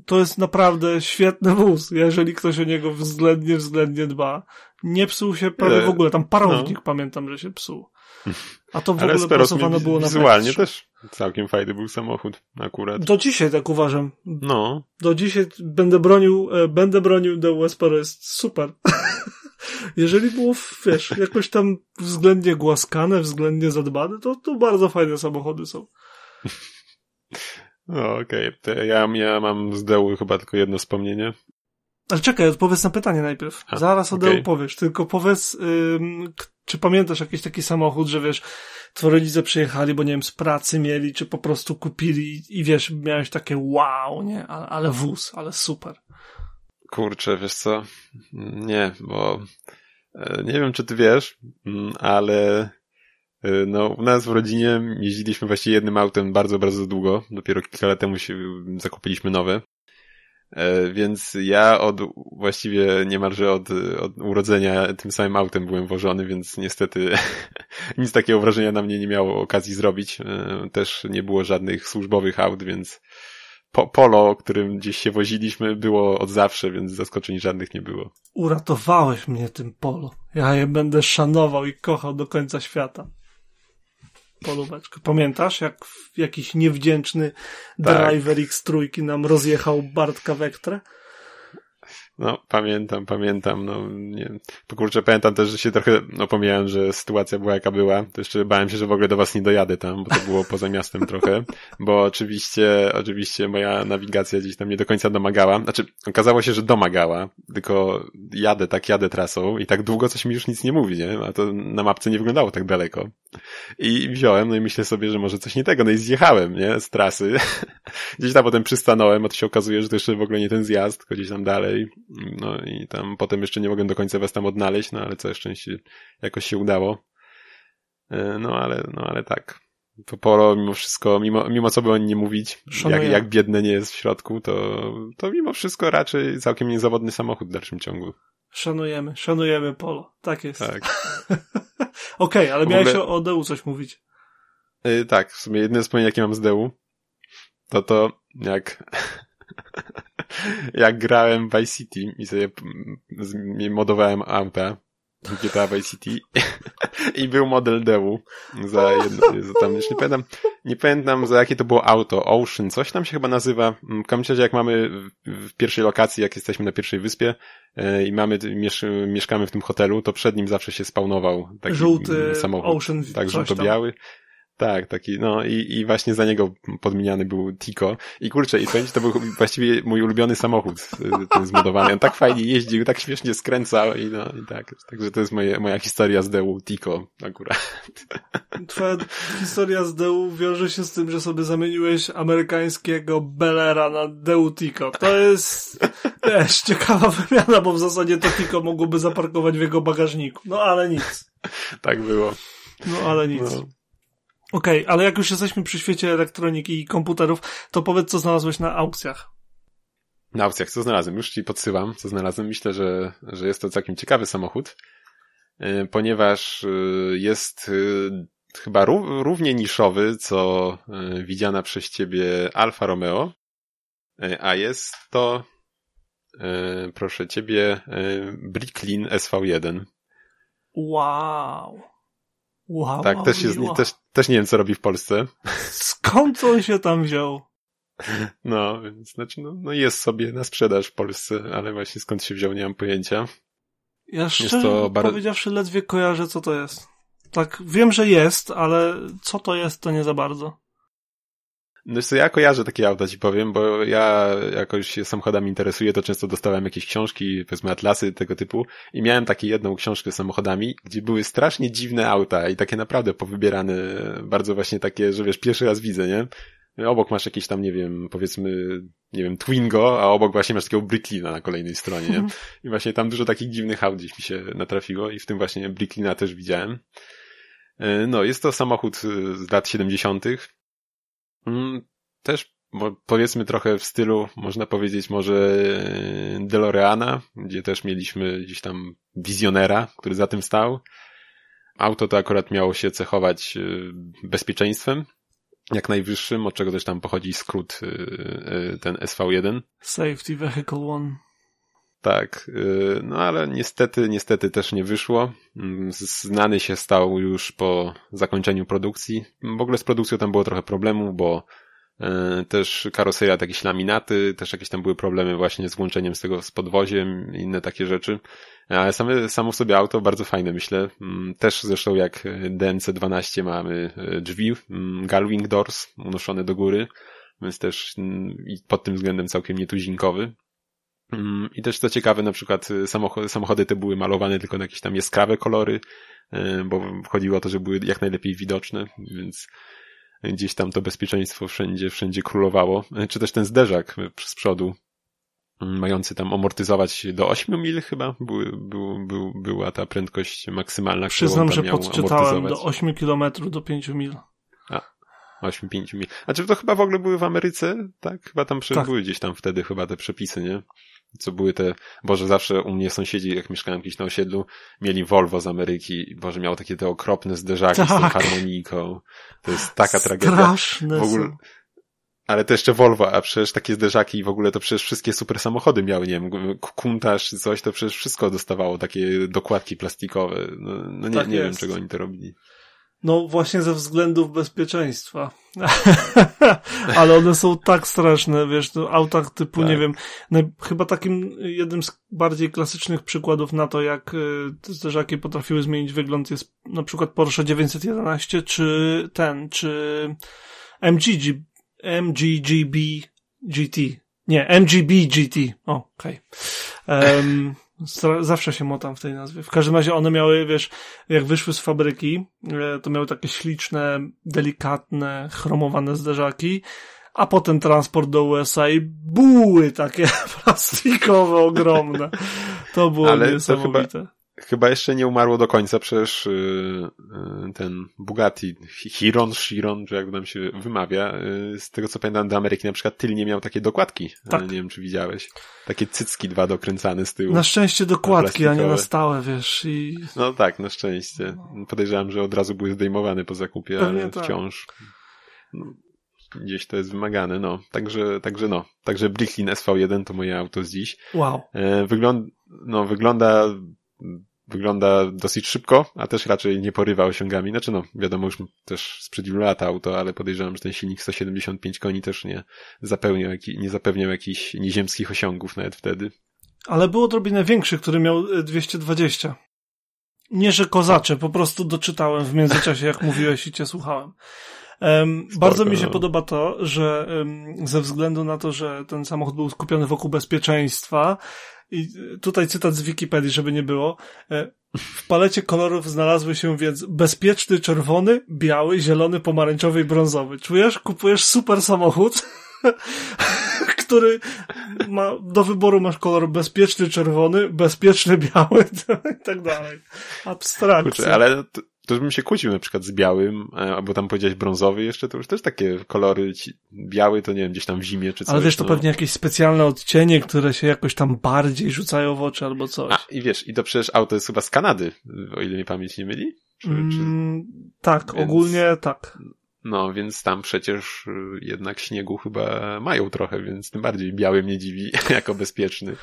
to jest naprawdę świetny wóz, jeżeli ktoś o niego względnie, względnie dba. Nie psuł się prawie w ogóle, tam parownik no. pamiętam, że się psuł. A to w Ale ogóle pracowane było na Wizualnie też całkiem fajny był samochód akurat. Do dzisiaj tak uważam. No. Do dzisiaj będę bronił, e, będę bronił The Wespero jest super. Jeżeli było, wiesz, jakoś tam względnie głaskane, względnie zadbane, to, to bardzo fajne samochody są. No, okej. Okay. Ja, ja mam z Deły chyba tylko jedno wspomnienie. Ale czekaj, odpowiedz na pytanie najpierw. Zaraz o okay. Powiesz, tylko powiedz, ym, czy pamiętasz jakiś taki samochód, że wiesz, twoi rodzice przyjechali, bo nie wiem, z pracy mieli, czy po prostu kupili i wiesz, miałeś takie wow, nie? Ale, ale wóz, ale super. Kurczę, wiesz co? Nie, bo e, nie wiem, czy ty wiesz, mm, ale e, no, u nas w rodzinie jeździliśmy właściwie jednym autem bardzo, bardzo długo. Dopiero kilka lat temu się zakupiliśmy nowe. E, więc ja od właściwie niemalże od, od urodzenia tym samym autem byłem wożony, więc niestety nic takiego wrażenia na mnie nie miało okazji zrobić. E, też nie było żadnych służbowych aut, więc po, polo, którym gdzieś się woziliśmy, było od zawsze, więc zaskoczeń żadnych nie było. Uratowałeś mnie tym polo. Ja je będę szanował i kochał do końca świata polóweczkę. Pamiętasz, jak jakiś niewdzięczny tak. driver X3 nam rozjechał Bartka Vectre? No, pamiętam, pamiętam, no, nie To kurczę, pamiętam też, że się trochę, no, pomijałem, że sytuacja była jaka była, to jeszcze bałem się, że w ogóle do was nie dojadę tam, bo to było poza miastem trochę, bo oczywiście, oczywiście moja nawigacja gdzieś tam nie do końca domagała, znaczy, okazało się, że domagała, tylko jadę, tak jadę trasą i tak długo coś mi już nic nie mówi, nie? A to na mapce nie wyglądało tak daleko. I wziąłem, no i myślę sobie, że może coś nie tego, no i zjechałem, nie? Z trasy. gdzieś tam potem przystanąłem, a to się okazuje, że to jeszcze w ogóle nie ten zjazd, tylko gdzieś tam dalej. No i tam potem jeszcze nie mogłem do końca was tam odnaleźć, no ale całe szczęście jakoś się udało. E, no ale, no ale tak. To Polo mimo wszystko, mimo, mimo co by o nie mówić, jak, jak biedne nie jest w środku, to, to mimo wszystko raczej całkiem niezawodny samochód w dalszym ciągu. Szanujemy, szanujemy Polo. Tak jest. Tak. Okej, okay, ale miałeś ogóle... o DU coś mówić. Yy, tak, w sumie jedyne wspomnienie, jakie mam z DU, to to, jak jak grałem w Vice City i sobie modowałem auta w GTA Vice City i był model Devu za jedno, za tam, już nie pamiętam, nie pamiętam za jakie to było auto, Ocean, coś tam się chyba nazywa. W każdym razie jak mamy w pierwszej lokacji, jak jesteśmy na pierwszej wyspie e, i mamy, mieszkamy w tym hotelu, to przed nim zawsze się spawnował taki Żółty samochód. Ocean, tak, żółto-biały. Tak, taki, no i, i właśnie za niego podmieniany był Tico. I kurczę, i to był właściwie mój ulubiony samochód, y, ten zmodowany. On tak fajnie jeździł, tak śmiesznie skręcał i no i tak. Także to jest moje, moja historia z Deu Tico akurat. Twoja historia z Deu wiąże się z tym, że sobie zamieniłeś amerykańskiego Belera na Deu Tico. To jest, wiesz, ciekawa wymiana, bo w zasadzie to Tico mogłoby zaparkować w jego bagażniku. No ale nic. Tak było. No ale nic. No. Okej, okay, ale jak już jesteśmy przy świecie elektroniki i komputerów, to powiedz, co znalazłeś na aukcjach. Na aukcjach, co znalazłem? Już ci podsyłam, co znalazłem. Myślę, że, że jest to całkiem ciekawy samochód, e, ponieważ e, jest e, chyba równie niszowy, co widziana przez ciebie Alfa Romeo, a jest to, proszę ciebie, Bricklin SV1. Wow. Wow, tak, też, jest, wow. też, też nie wiem, co robi w Polsce. Skąd on się tam wziął? No, więc znaczy, no, no jest sobie na sprzedaż w Polsce, ale właśnie skąd się wziął, nie mam pojęcia. Ja szczerze bar... powiedziawszy ledwie kojarzę, co to jest. Tak, wiem, że jest, ale co to jest, to nie za bardzo. No co, ja kojarzę takie auta, ci powiem, bo ja jakoś się samochodami interesuję, to często dostałem jakieś książki, powiedzmy atlasy tego typu i miałem takie jedną książkę z samochodami, gdzie były strasznie dziwne auta i takie naprawdę powybierane, bardzo właśnie takie, że wiesz, pierwszy raz widzę, nie? Obok masz jakieś tam, nie wiem, powiedzmy, nie wiem, Twingo, a obok właśnie masz takiego Bricklina na kolejnej stronie, nie? I właśnie tam dużo takich dziwnych aut gdzieś mi się natrafiło i w tym właśnie Bricklina też widziałem. E, no, jest to samochód z lat 70. Mm, też powiedzmy trochę w stylu, można powiedzieć może DeLoreana, gdzie też mieliśmy gdzieś tam wizjonera, który za tym stał. Auto to akurat miało się cechować y, bezpieczeństwem, jak najwyższym, od czego też tam pochodzi skrót y, ten SV1. Safety Vehicle One. Tak, no ale niestety, niestety też nie wyszło. Mm, znany się stał już po zakończeniu produkcji. W ogóle z produkcją tam było trochę problemu, bo e, też karoseria, jakieś laminaty, też jakieś tam były problemy właśnie z łączeniem z tego z podwoziem, inne takie rzeczy. Ale same, samo w sobie auto bardzo fajne, myślę. Mm, też zresztą jak DMC-12 mamy e, drzwi, mm, Galwing Doors unoszone do góry, więc też pod tym względem całkiem nietuzinkowy. Mm, I też co ciekawe, na przykład y, samochody, samochody te były malowane tylko na jakieś tam jaskrawe kolory, y, bo chodziło o to, żeby były jak najlepiej widoczne, więc gdzieś tam to bezpieczeństwo wszędzie, wszędzie królowało. Y, czy też ten zderzak z przodu, mm, mający tam amortyzować do 8 mil chyba, był, był, był, była ta prędkość maksymalna, Przyznam, że podczytałem do 8 km do 5 mil. A, 8-5 mil. A czy to chyba w ogóle były w Ameryce? Tak? Chyba tam tak. były gdzieś tam wtedy chyba te przepisy, nie? Co były te, Boże, zawsze u mnie sąsiedzi, jak mieszkałem gdzieś na osiedlu, mieli Volvo z Ameryki, Boże, miał takie te okropne zderzaki tak. z tą tak. harmoniką. To jest taka tragedia. Straszne w ogóle, ale to jeszcze Volvo, a przecież takie zderzaki i w ogóle to przecież wszystkie super samochody miały, nie wiem, kuntaż czy coś, to przecież wszystko dostawało takie dokładki plastikowe. No, no nie, tak nie wiem, czego oni to robili. No właśnie ze względów bezpieczeństwa. Ale one są tak straszne, wiesz, to autach typu, tak. nie wiem, no, chyba takim jednym z bardziej klasycznych przykładów na to, jak y, zderzaki potrafiły zmienić wygląd jest na przykład Porsche 911, czy ten, czy MGG, MGGB GT. Nie, MGB GT. Okej. Okay. Um, Zawsze się motam w tej nazwie. W każdym razie one miały, wiesz, jak wyszły z fabryki, e, to miały takie śliczne, delikatne, chromowane zderzaki, a potem transport do USA i buły takie plastikowe, ogromne. To było Ale niesamowite. To chyba, chyba jeszcze nie umarło do końca, przecież yy, yy, ten Bugatti, Chiron, Chiron, czy jak nam się wymawia, yy, z tego co pamiętam do Ameryki na przykład tylnie miał takie dokładki, tak. nie wiem czy widziałeś. Takie cycki dwa dokręcane z tyłu. Na szczęście dokładki, a nie na stałe, wiesz. I... No tak, na szczęście. Podejrzewam, że od razu były zdejmowane po zakupie, Pewnie ale tak. wciąż no, gdzieś to jest wymagane, no. Także, także no. Także Bricklin SV1 to moje auto z dziś. Wow. E, wygląda, no, wygląda wygląda dosyć szybko, a też raczej nie porywa osiągami. Znaczy no, wiadomo już też sprzed wielu lat auto, ale podejrzewam, że ten silnik 175 koni też nie zapewniał, nie zapewniał jakichś nieziemskich osiągów nawet wtedy. Ale było odrobinę większy, który miał 220. E, nie, że kozacze, po prostu doczytałem w międzyczasie, jak mówiłeś i cię słuchałem. Um, Spoko, bardzo mi się no. podoba to, że um, ze względu na to, że ten samochód był skupiony wokół bezpieczeństwa, i tutaj cytat z Wikipedii, żeby nie było. E, w palecie kolorów znalazły się więc bezpieczny czerwony, biały, zielony, pomarańczowy i brązowy. Czujesz? Kupujesz super samochód, który ma, do wyboru masz kolor bezpieczny czerwony, bezpieczny biały i tak dalej. Abstrakcja. Kurczę, ale to bym się kłócił na przykład z białym, e, albo tam powiedziałeś brązowy jeszcze, to już też takie kolory, biały to nie wiem, gdzieś tam w zimie czy coś. Ale wiesz, to no. pewnie jakieś specjalne odcienie, które się jakoś tam bardziej rzucają w oczy albo coś. A, i wiesz, i to przecież auto jest chyba z Kanady, o ile mnie pamięć nie myli? Czy, czy... Mm, tak, Więc... ogólnie tak. No, więc tam przecież y, jednak śniegu chyba mają trochę, więc tym bardziej biały mnie dziwi jako bezpieczny.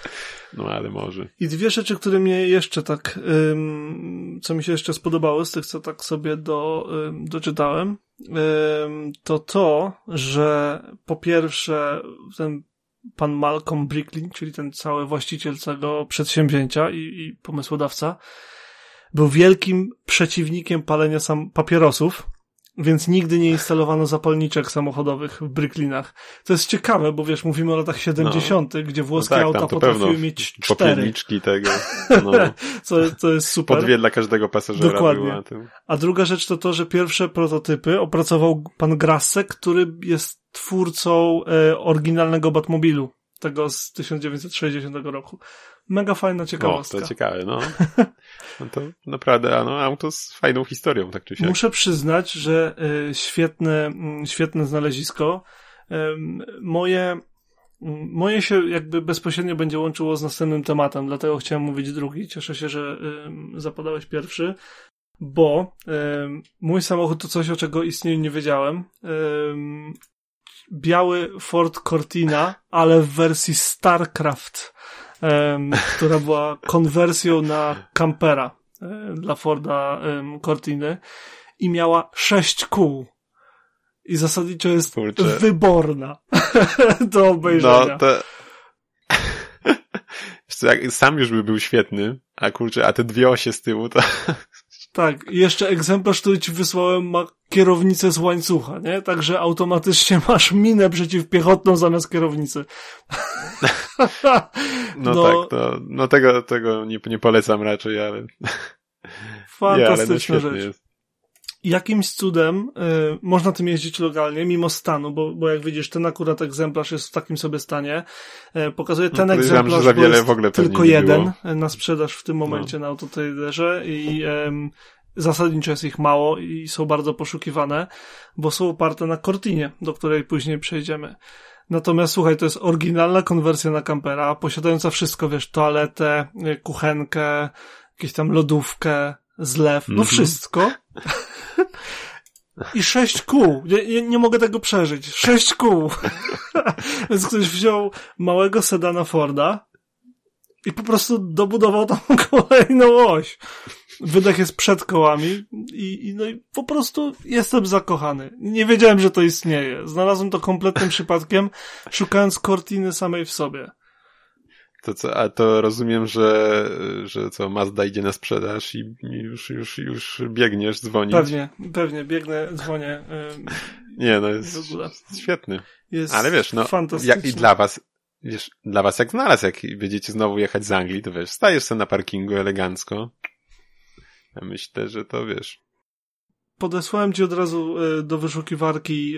No, ale może. I dwie rzeczy, które mnie jeszcze tak, ym, co mi się jeszcze spodobało z tych, co tak sobie do, ym, doczytałem, ym, to to, że po pierwsze ten pan Malcolm Bricklin, czyli ten cały właściciel całego przedsięwzięcia i, i pomysłodawca, był wielkim przeciwnikiem palenia sam papierosów więc nigdy nie instalowano zapalniczek samochodowych w Brycklinach. To jest ciekawe, bo wiesz, mówimy o latach 70., no. gdzie włoskie no tak, auta potrafiły mieć cztery. tego. No. co, co jest super. Po dwie dla każdego pasażera Dokładnie. A druga rzecz to to, że pierwsze prototypy opracował pan Grasse, który jest twórcą e, oryginalnego Batmobilu, tego z 1960 roku. Mega fajna ciekawostka. O, to ciekawe, no. no to naprawdę, no, auto z fajną historią, tak czy siak. Muszę przyznać, że y, świetne, y, świetne znalezisko. Y, moje, moje się jakby bezpośrednio będzie łączyło z następnym tematem, dlatego chciałem mówić drugi. Cieszę się, że zapadałeś pierwszy, bo mój samochód to coś, o czego istnieniu nie wiedziałem biały Ford Cortina, ale w wersji StarCraft um, która była konwersją na kampera um, dla Forda um, Cortiny i miała sześć kół. I zasadniczo jest Kurczę. wyborna do obejrzenia. No, to... Sam już by był świetny, a kurczę, a te dwie osie z tyłu to... Tak, jeszcze egzemplarz, który ci wysłałem ma kierownicę z łańcucha, nie? Także automatycznie masz minę przeciwpiechotną zamiast kierownicy. no, no, tak, to, no tego, tego nie, nie polecam raczej, ale... Fantastyczna nie, ale no rzecz. Jest. Jakimś cudem y, można tym jeździć legalnie, mimo stanu, bo, bo jak widzisz, ten akurat egzemplarz jest w takim sobie stanie. Y, pokazuje ten no, egzemplarz, że za wiele w ogóle tylko jeden było. na sprzedaż w tym momencie no. na Autotraderze i y, zasadniczo jest ich mało i są bardzo poszukiwane, bo są oparte na Cortinie, do której później przejdziemy. Natomiast słuchaj, to jest oryginalna konwersja na kampera, posiadająca wszystko, wiesz, toaletę, y, kuchenkę, jakieś tam lodówkę, zlew, no mm -hmm. wszystko. I sześć kół. Nie, nie, mogę tego przeżyć. Sześć kół. Więc ktoś wziął małego sedana Forda i po prostu dobudował tam kolejną oś. Wydech jest przed kołami i, i, no i po prostu jestem zakochany. Nie wiedziałem, że to istnieje. Znalazłem to kompletnym przypadkiem, szukając kortiny samej w sobie. To co, a to rozumiem, że, że co, Mazda idzie na sprzedaż i już, już, już biegniesz dzwonić. Pewnie, pewnie, biegnę, dzwonię. Nie, no jest, świetny. Jest Ale wiesz, no, jak, i dla was, wiesz, dla was jak znalazł, jak będziecie znowu jechać z Anglii, to wiesz, stajesz sobie na parkingu elegancko. Ja myślę, że to wiesz. Podesłałem ci od razu e, do wyszukiwarki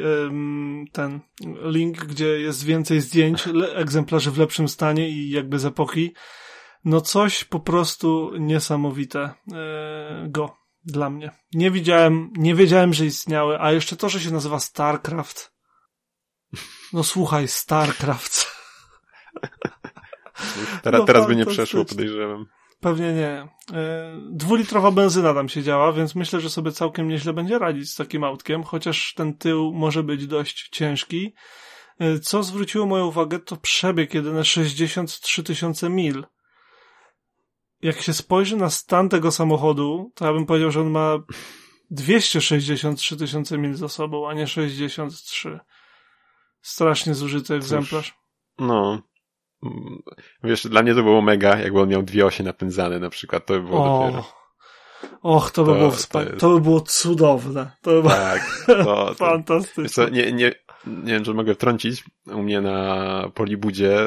ten link, gdzie jest więcej zdjęć, egzemplarzy w lepszym stanie i jakby z epoki. No coś po prostu niesamowite e, go dla mnie. Nie widziałem, nie wiedziałem, że istniały, a jeszcze to, że się nazywa StarCraft. No słuchaj, StarCraft. teraz, no, teraz by nie przeszło, podejrzewam. Pewnie nie. E, dwulitrowa benzyna tam się działa, więc myślę, że sobie całkiem nieźle będzie radzić z takim autkiem, chociaż ten tył może być dość ciężki. E, co zwróciło moją uwagę, to przebieg jedyne 63 tysiące mil. Jak się spojrzy na stan tego samochodu, to ja bym powiedział, że on ma 263 tysiące mil za sobą, a nie 63. Strasznie zużyty egzemplarz. No, Wiesz, dla mnie to było mega, jakby on miał dwie osie napędzane na przykład, to by było o. dopiero. Och, to by to, było wspaniałe. To, to, by było cudowne. To by tak, to, fantastyczne. Co, nie, nie, nie wiem, czy mogę wtrącić. U mnie na Polibudzie,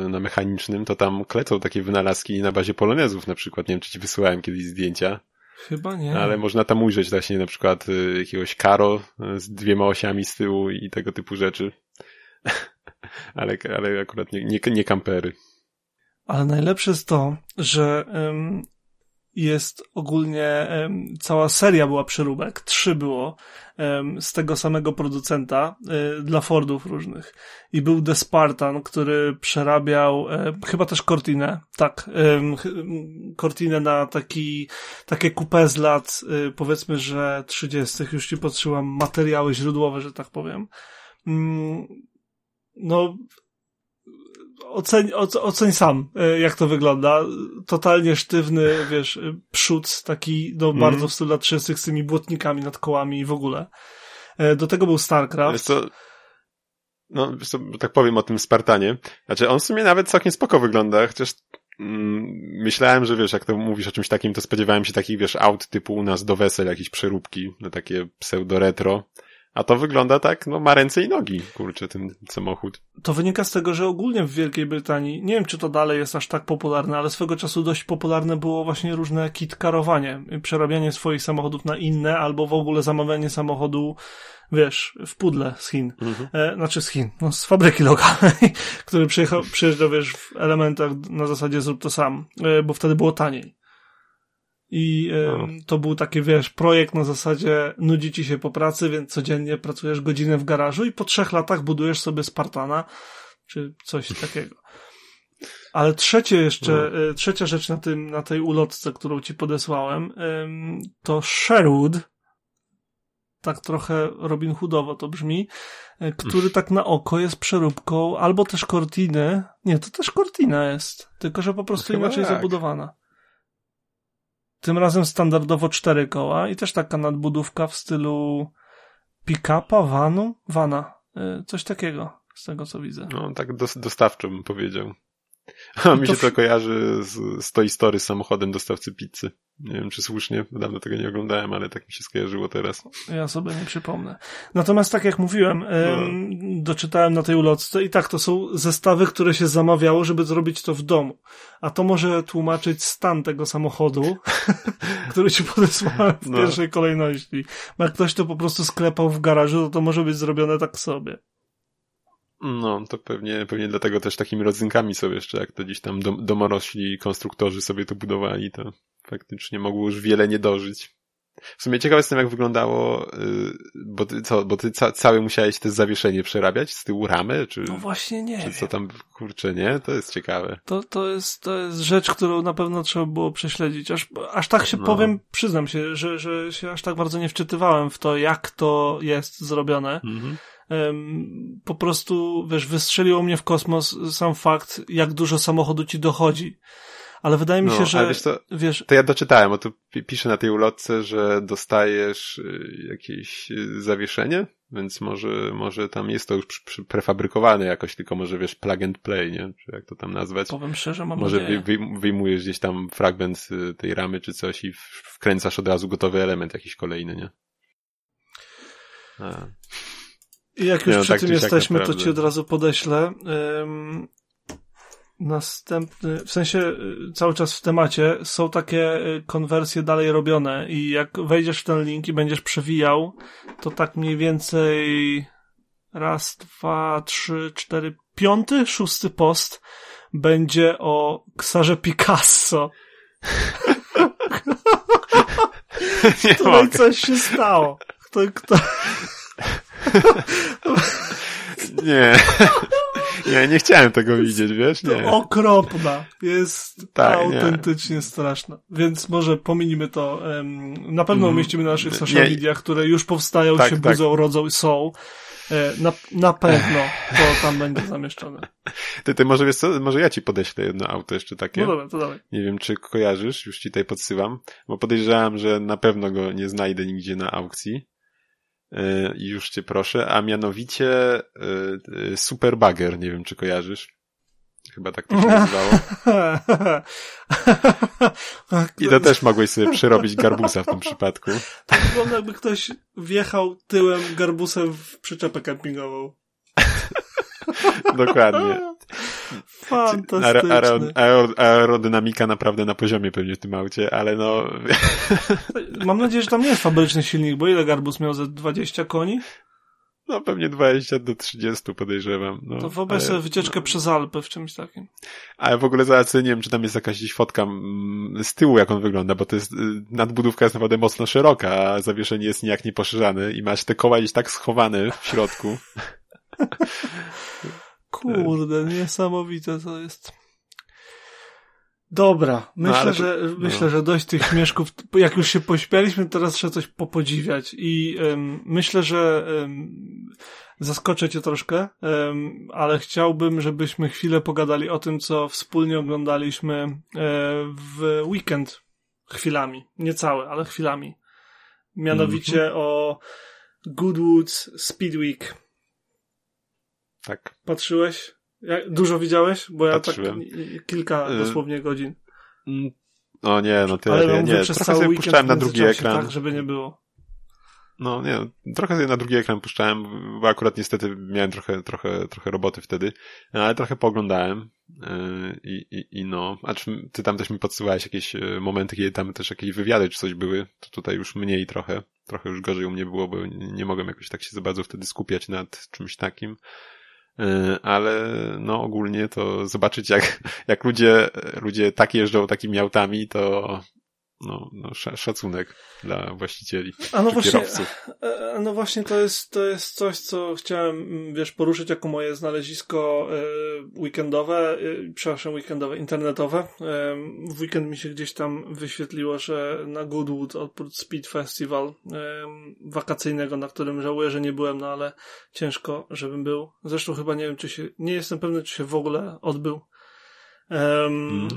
yy, na mechanicznym, to tam klecą takie wynalazki na bazie polonezów na przykład. Nie wiem, czy ci wysyłałem kiedyś zdjęcia. Chyba nie. Ale można tam ujrzeć właśnie na przykład y, jakiegoś karo z dwiema osiami z tyłu i tego typu rzeczy. Ale, ale akurat nie, nie, nie kampery. Ale najlepsze jest to, że um, jest ogólnie um, cała seria była przeróbek, trzy było um, z tego samego producenta y, dla Fordów różnych. I był The Spartan, który przerabiał chyba też Cortinę, tak, Cortinę na taki, takie coupé z lat, y, powiedzmy, że 30. Już ci potrzebowałem materiały źródłowe, że tak powiem mm, no, oceń, oceń sam, e, jak to wygląda. Totalnie sztywny, wiesz, przód, taki, no, mm. bardzo w stylu lat 30 z tymi błotnikami nad kołami i w ogóle. E, do tego był StarCraft. Wiesz co, no, wiesz co, tak powiem o tym Spartanie. Znaczy, on w sumie nawet całkiem spoko wygląda, chociaż mm, myślałem, że wiesz, jak to mówisz o czymś takim, to spodziewałem się takich, wiesz, aut typu u nas do wesel, jakieś przeróbki, no takie pseudo-retro. A to wygląda tak, no ma ręce i nogi, kurczę, ten samochód. To wynika z tego, że ogólnie w Wielkiej Brytanii, nie wiem czy to dalej jest aż tak popularne, ale swego czasu dość popularne było właśnie różne kitkarowanie, przerabianie swoich samochodów na inne, albo w ogóle zamawianie samochodu, wiesz, w pudle z Chin. Mhm. E, znaczy z Chin, no z fabryki lokalnej, który przyjechał, przyjeżdżał, wiesz, w elementach na zasadzie zrób to sam, e, bo wtedy było taniej. I no. to był taki, wiesz, projekt na zasadzie nudzi ci się po pracy, więc codziennie pracujesz godzinę w garażu i po trzech latach budujesz sobie Spartana, czy coś takiego. Ale trzecie jeszcze. E, trzecia rzecz na tym, na tej ulotce, którą ci podesłałem, to Sherwood, tak trochę Robin Hoodowo to brzmi, e, który tak na oko jest przeróbką albo też Cortiny. Nie, to też Cortina jest, tylko że po prostu Chyba inaczej zabudowana. Tym razem standardowo cztery koła i też taka nadbudówka w stylu pick-upa, vanu, vana, y, coś takiego z tego co widzę. No, tak dostawczo bym powiedział. A mi się to kojarzy z, z Toy Story z samochodem dostawcy pizzy. Nie wiem, czy słusznie, dawno tego nie oglądałem, ale tak mi się skojarzyło teraz. Ja sobie nie przypomnę. Natomiast tak jak mówiłem, no. doczytałem na tej ulotce i tak, to są zestawy, które się zamawiało, żeby zrobić to w domu. A to może tłumaczyć stan tego samochodu, który ci podesłałem w no. pierwszej kolejności. Bo jak ktoś to po prostu sklepał w garażu, to to może być zrobione tak sobie. No, to pewnie, pewnie dlatego też takimi rodzynkami sobie jeszcze, jak to gdzieś tam dom, domorośli konstruktorzy sobie to budowali, to faktycznie mogło już wiele nie dożyć. W sumie ciekawe jestem, jak wyglądało, yy, bo ty, co, bo ty ca całe musiałeś te zawieszenie przerabiać z tyłu ramy, czy... No właśnie nie Czy co tam, kurczę, nie? To jest ciekawe. To, to jest, to jest rzecz, którą na pewno trzeba było prześledzić. Aż, aż tak się no. powiem, przyznam się, że, że się aż tak bardzo nie wczytywałem w to, jak to jest zrobione. Mhm po prostu, wiesz, wystrzeliło mnie w kosmos sam fakt, jak dużo samochodu ci dochodzi. ale wydaje mi No, się, że ale wiesz co, wiesz, To ja doczytałem, bo tu pi- pisze na tej ulotce, że dostajesz y, jakieś y, zawieszenie, więc może, może tam jest to już prefabrykowane jakoś, tylko może wiesz plug and play, nie? Czy jak to tam nazwać? powiem szczerze, mam Może nadzieję. wyjmujesz gdzieś tam fragment tej ramy czy coś i wkręcasz od razu gotowy element jakiś kolejny, nie? A. I jak już no, przy tak tym jesteśmy, to ci od razu podeślę. Ym, następny, w sensie y, cały czas w temacie są takie y, konwersje dalej robione i jak wejdziesz w ten link i będziesz przewijał, to tak mniej więcej raz, dwa, trzy, cztery, piąty, szósty post będzie o Ksarze Picasso. nie Tutaj mogę. coś się stało. Kto, kto, Nie. nie, nie chciałem tego widzieć, wiesz? Nie. To okropna. Jest Tak, autentycznie straszna. Więc może pominimy to. na pewno Mm, umieścimy na naszych nie. social mediach, które już powstają, Tak, się tak. budzą, rodzą i są. E, Na, na pewno to tam będzie zamieszczone. Ty, ty może wiesz co, może ja ci podeślę jedno auto jeszcze takie. No dobra, to dalej. Nie wiem, czy kojarzysz, już ci tutaj podsyłam, bo podejrzewam, że na pewno go nie znajdę nigdzie na aukcji. I już cię proszę, a mianowicie yy, yy, Super Bagger, nie wiem, czy kojarzysz. Chyba tak to się nazywało. I to też mogłeś sobie przerobić garbusa w tym przypadku. To wygląda jakby ktoś wjechał tyłem garbusem w przyczepę kempingową. Dokładnie. Aero, aero, aerodynamika naprawdę na poziomie pewnie w tym aucie, ale no, Mam nadzieję, że tam nie jest fabryczny silnik, bo ile garbus miał ze 20 koni? no pewnie 20 do 30 podejrzewam. No, To wyobraź sobie wycieczkę przez Alpy w czymś takim. Ale w ogóle zaraz nie wiem, czy tam jest jakaś gdzieś fotka mm, z tyłu, jak on wygląda, bo to jest, y, nadbudówka jest naprawdę mocno szeroka, a zawieszenie jest nijak nie poszerzane i masz te koła gdzieś tak schowane w środku. Kurde, niesamowite to jest. Dobra, myślę, ale to- że, no. myślę, że dość tych śmieszków. Jak już się pośmialiśmy, teraz trzeba coś popodziwiać. I em, myślę, że em, zaskoczę cię troszkę, em, ale chciałbym, żebyśmy chwilę pogadali o tym, co wspólnie oglądaliśmy e, w weekend. Chwilami. Nie całe, ale chwilami. Mianowicie Mhm. o Goodwoods Speed Week. Tak. Patrzyłeś? Dużo widziałeś? Bo ja Patrzyłem. tak i- i- kilka Y, dosłownie godzin. Mm, O nie, no tyle, Ale ja mówię nie, przez trochę cały sobie puszczałem na drugi ekran. Tak, żeby nie było. No nie, trochę sobie na drugi ekran puszczałem, bo akurat niestety miałem trochę, trochę, trochę roboty wtedy, ale trochę pooglądałem yy, i, i, i no, a czy ty tam też mi podsyłałeś jakieś yy, momenty, kiedy tam też jakieś wywiady czy coś były, to tutaj już mniej trochę, trochę już gorzej u mnie było, bo nie, nie mogłem jakoś tak się za bardzo wtedy skupiać nad czymś takim. Yy, Ale no ogólnie to zobaczyć jak, jak ludzie, ludzie tak jeżdżą takimi autami, to no, no sz- szacunek dla właścicieli. A no właśnie, kierowców. e, no właśnie to jest, to jest coś, co chciałem, mm, wiesz, poruszyć jako moje znalezisko e, weekendowe, e, przepraszam, weekendowe, internetowe. E, w weekend mi się gdzieś tam wyświetliło, że na Goodwood oprócz Speed Festival e, wakacyjnego, na którym żałuję, że nie byłem, no ale ciężko, żebym był. Zresztą chyba nie wiem, czy się, nie jestem pewny, czy się w ogóle odbył. Em, Mm.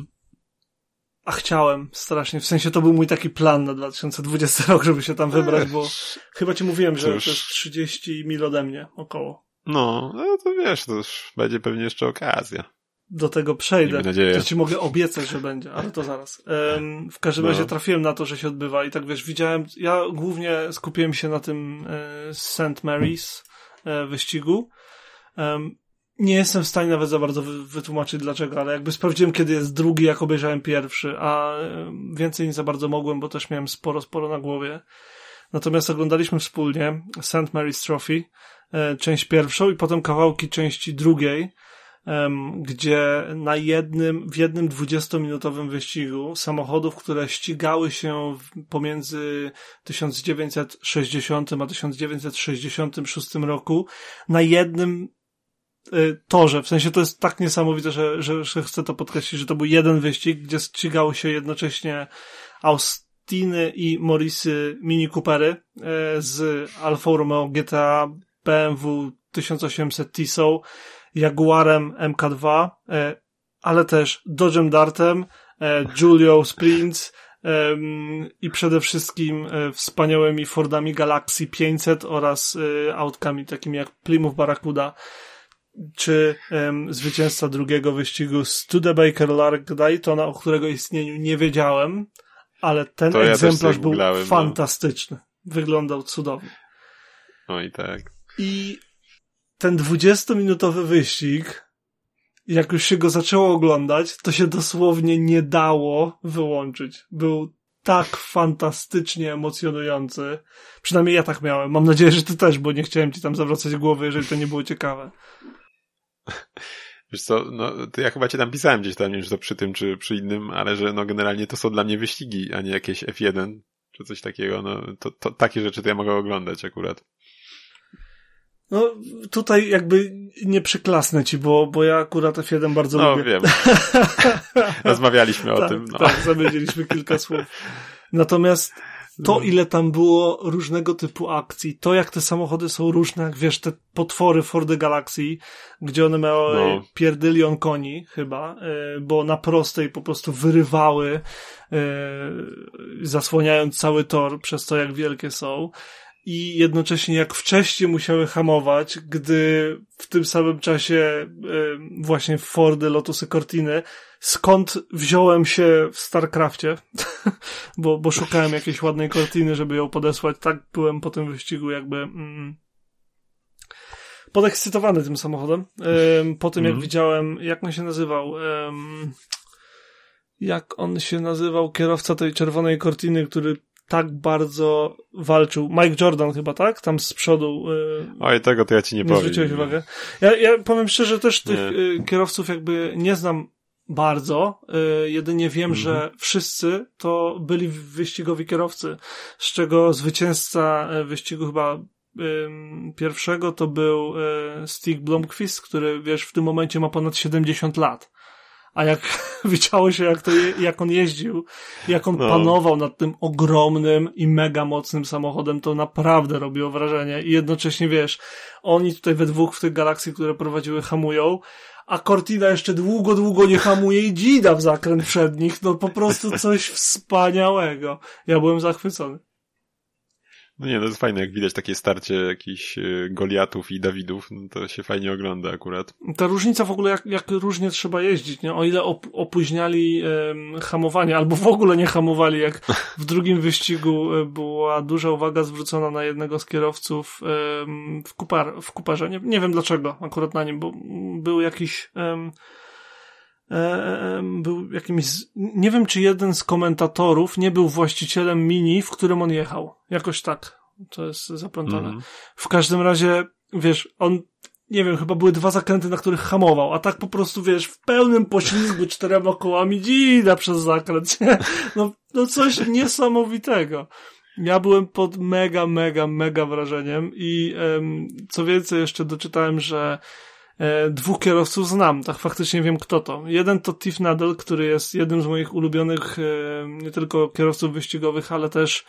A chciałem strasznie, w sensie to był mój taki plan na 2020 rok, żeby się tam wybrać, bo chyba ci mówiłem, że Cóż. to jest 30 mil ode mnie około. No, no to wiesz, to już będzie pewnie jeszcze okazja. Do tego przejdę. Miejmy nadzieję. To ci mogę obiecać, że będzie, ale to zaraz. Em, w każdym No. razie trafiłem na to, że się odbywa i tak wiesz, widziałem, ja głównie skupiłem się na tym e, St. Mary's e, wyścigu. Em, nie jestem w stanie nawet za bardzo wy, wytłumaczyć dlaczego, ale jakby sprawdziłem, kiedy jest drugi, jak obejrzałem pierwszy, a więcej nie za bardzo mogłem, bo też miałem sporo, sporo na głowie. Natomiast oglądaliśmy wspólnie St. Mary's Trophy, e, część pierwszą i potem kawałki części drugiej, gdzie na jednym, w jednym 20-minutowym wyścigu samochodów, które ścigały się pomiędzy 1960 a 1966 roku, na jednym torze. W sensie to jest tak niesamowite, że, że, że chcę to podkreślić, że to był jeden wyścig, gdzie ścigały się jednocześnie Austiny i Morrisy Mini Coopery e, z Alfa Romeo GTA, BMW 1800 Tissot, Jaguarem MK2, e, ale też Dodge'em Dartem, Julio Sprints i przede wszystkim wspaniałymi Fordami Galaxy 500 oraz autkami takimi jak Plymouth Barracuda czy um, zwycięzca drugiego wyścigu Studebaker Daytona, o którego istnieniu nie wiedziałem, ale ten to egzemplarz ja był no. fantastyczny. No. Wyglądał cudownie. No i tak. I ten 20-minutowy wyścig, jak już się go zaczęło oglądać, to się dosłownie nie dało wyłączyć. Był tak fantastycznie emocjonujący. Przynajmniej ja tak miałem. Mam nadzieję, że ty też, bo nie chciałem ci tam zawracać głowy, jeżeli to nie było ciekawe. Wiesz co, no, to ja chyba cię tam pisałem gdzieś tam, nie wiem, czy to przy tym, czy przy innym, ale że no generalnie to są dla mnie wyścigi, a nie jakieś F1, czy coś takiego, no to, to takie rzeczy to ja mogę oglądać akurat. No, tutaj jakby nie przyklasnę ci, bo, bo ja akurat F1 bardzo no, lubię. No, wiem. Rozmawialiśmy o tak, tym. No. Tak, zamieniliśmy kilka słów. Natomiast to, no. ile tam było różnego typu akcji, to jak te samochody są różne, jak wiesz, te potwory Fordy Galaxy, gdzie one miały no. pierdylion koni chyba, e, bo na prostej po prostu wyrywały, e, zasłaniając cały tor przez to, jak wielkie są i jednocześnie jak wcześniej musiały hamować, gdy w tym samym czasie e, właśnie Fordy, Lotusy Cortiny, skąd wziąłem się w StarCraftie, bo, bo szukałem jakiejś ładnej Cortiny, żeby ją podesłać, tak byłem po tym wyścigu jakby mm, podekscytowany tym samochodem. Po tym jak mm. widziałem, jak on się nazywał, jak on się nazywał, kierowca tej czerwonej Cortiny, który tak bardzo walczył. Mike Jordan chyba, tak? Tam z przodu. Yy, Oj, tego to ja ci nie, nie powiem. Zwróciłeś uwagę. Ja, ja powiem szczerze, też tych yy, kierowców jakby nie znam bardzo. Yy, jedynie wiem, mhm. że wszyscy to byli wyścigowi kierowcy, z czego zwycięzca y, wyścigu chyba pierwszego to był y, Stig Blomqvist, który wiesz, w tym momencie ma ponad 70 lat a jak widziało się, jak, to je, jak on jeździł, jak on no. panował nad tym ogromnym i mega mocnym samochodem, to naprawdę robiło wrażenie. I jednocześnie, wiesz, oni tutaj we dwóch w tych galaksji, które prowadziły, hamują, a Cortina jeszcze długo, długo nie hamuje i dzida w zakręt przed nich. No po prostu coś wspaniałego. Ja byłem zachwycony. No nie, no to jest fajne, jak widać takie starcie jakichś e, Goliatów i Dawidów, no to się fajnie ogląda akurat. Ta różnica w ogóle, jak, jak różnie trzeba jeździć, nie? O ile op opóźniali hamowanie, albo w ogóle nie hamowali, jak w drugim wyścigu e, była duża uwaga zwrócona na jednego z kierowców w, kupar w kuparze. Nie, nie wiem dlaczego akurat na nim, bo był jakiś... był jakimś, nie wiem czy jeden z komentatorów nie był właścicielem mini, w którym on jechał. Jakoś tak. To jest zaplątane. Mm. W każdym razie, wiesz, on, nie wiem, chyba były dwa zakręty, na których hamował, a tak po prostu, wiesz, w pełnym poślizgu czterema kołami dzida przez zakręt. No, no coś niesamowitego. Ja byłem pod mega, mega, mega wrażeniem i um, co więcej jeszcze doczytałem, że E, dwóch kierowców znam, tak faktycznie wiem kto to. Jeden to Tiff Nadal, który jest jednym z moich ulubionych e, nie tylko kierowców wyścigowych, ale też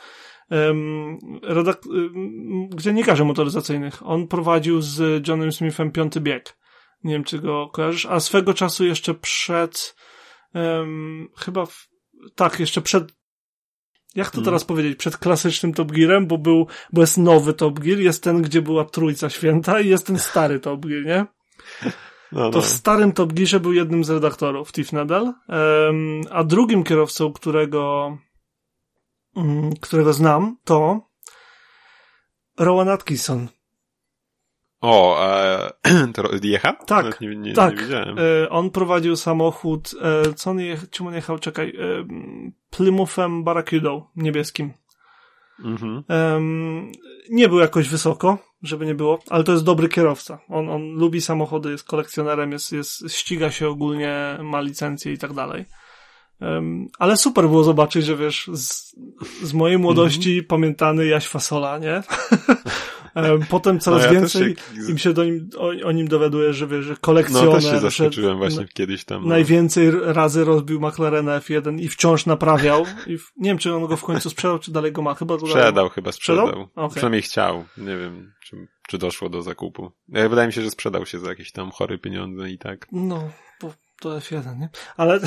um, redak- um, dziennikarzy motoryzacyjnych. On prowadził z Johnem Smithem piąty bieg. Nie wiem, czy go kojarzysz. A swego czasu jeszcze przed um, chyba w, tak, jeszcze przed jak to hmm. teraz powiedzieć? Przed klasycznym Top Gearem, bo był, bo jest nowy Top Gear, jest ten, gdzie była Trójca Święta i jest ten stary Top Gear, nie? No, no. To w starym Top Gearze był jednym z redaktorów, Tiff Nadal, a drugim kierowcą, którego, um, którego znam, to Rowan Atkinson. O, e, to jecha? Tak, nie, nie, tak. Nie e, on prowadził samochód, e, co on jechał, czym on jechał, czekaj, e, Plymouthem Barracudą niebieskim. Mhm. Um, nie był jakoś wysoko, żeby nie było, ale to jest dobry kierowca. On, on lubi samochody, jest kolekcjonerem, jest, jest, ściga się ogólnie, ma licencję i tak dalej. Um, ale super było zobaczyć, że wiesz, z, z mojej młodości mm -hmm. pamiętany Jaś Fasola, nie? Potem coraz no ja więcej się... im się do nim, o, o, nim dowiaduje, że wiesz, że kolekcjoner. No też się zaskoczyłem właśnie kiedyś tam. No. Najwięcej razy rozbił McLarena F1 i wciąż naprawiał. I w, nie wiem, czy on go w końcu sprzedał, czy dalej go ma. Chyba sprzedał, chyba sprzedał. sprzedał? Okay. Przynajmniej chciał. Nie wiem, czy, czy doszło do zakupu. Wydaje mi się, że sprzedał się za jakieś tam chore pieniądze i tak. No, bo to F1, nie? Ale,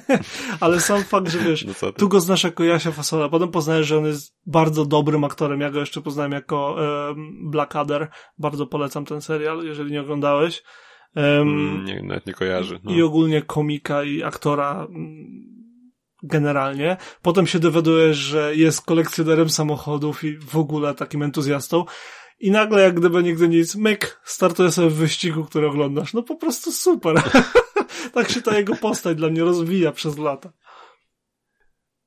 ale sam fakt, że wiesz, no tu go znasz jako Jasia Fasola, potem poznajesz, że on jest bardzo dobrym aktorem. Ja go jeszcze poznałem jako um, Blackadder. Bardzo polecam ten serial, jeżeli nie oglądałeś. Um, nie, nawet nie kojarzy. No. I ogólnie komika i aktora mm, generalnie. Potem się dowiadujesz, że jest kolekcjonerem samochodów i w ogóle takim entuzjastą. I nagle, jak gdyby nigdy nic, myk, startuje sobie w wyścigu, który oglądasz. No po prostu super. tak się ta jego postać dla mnie rozwija przez lata.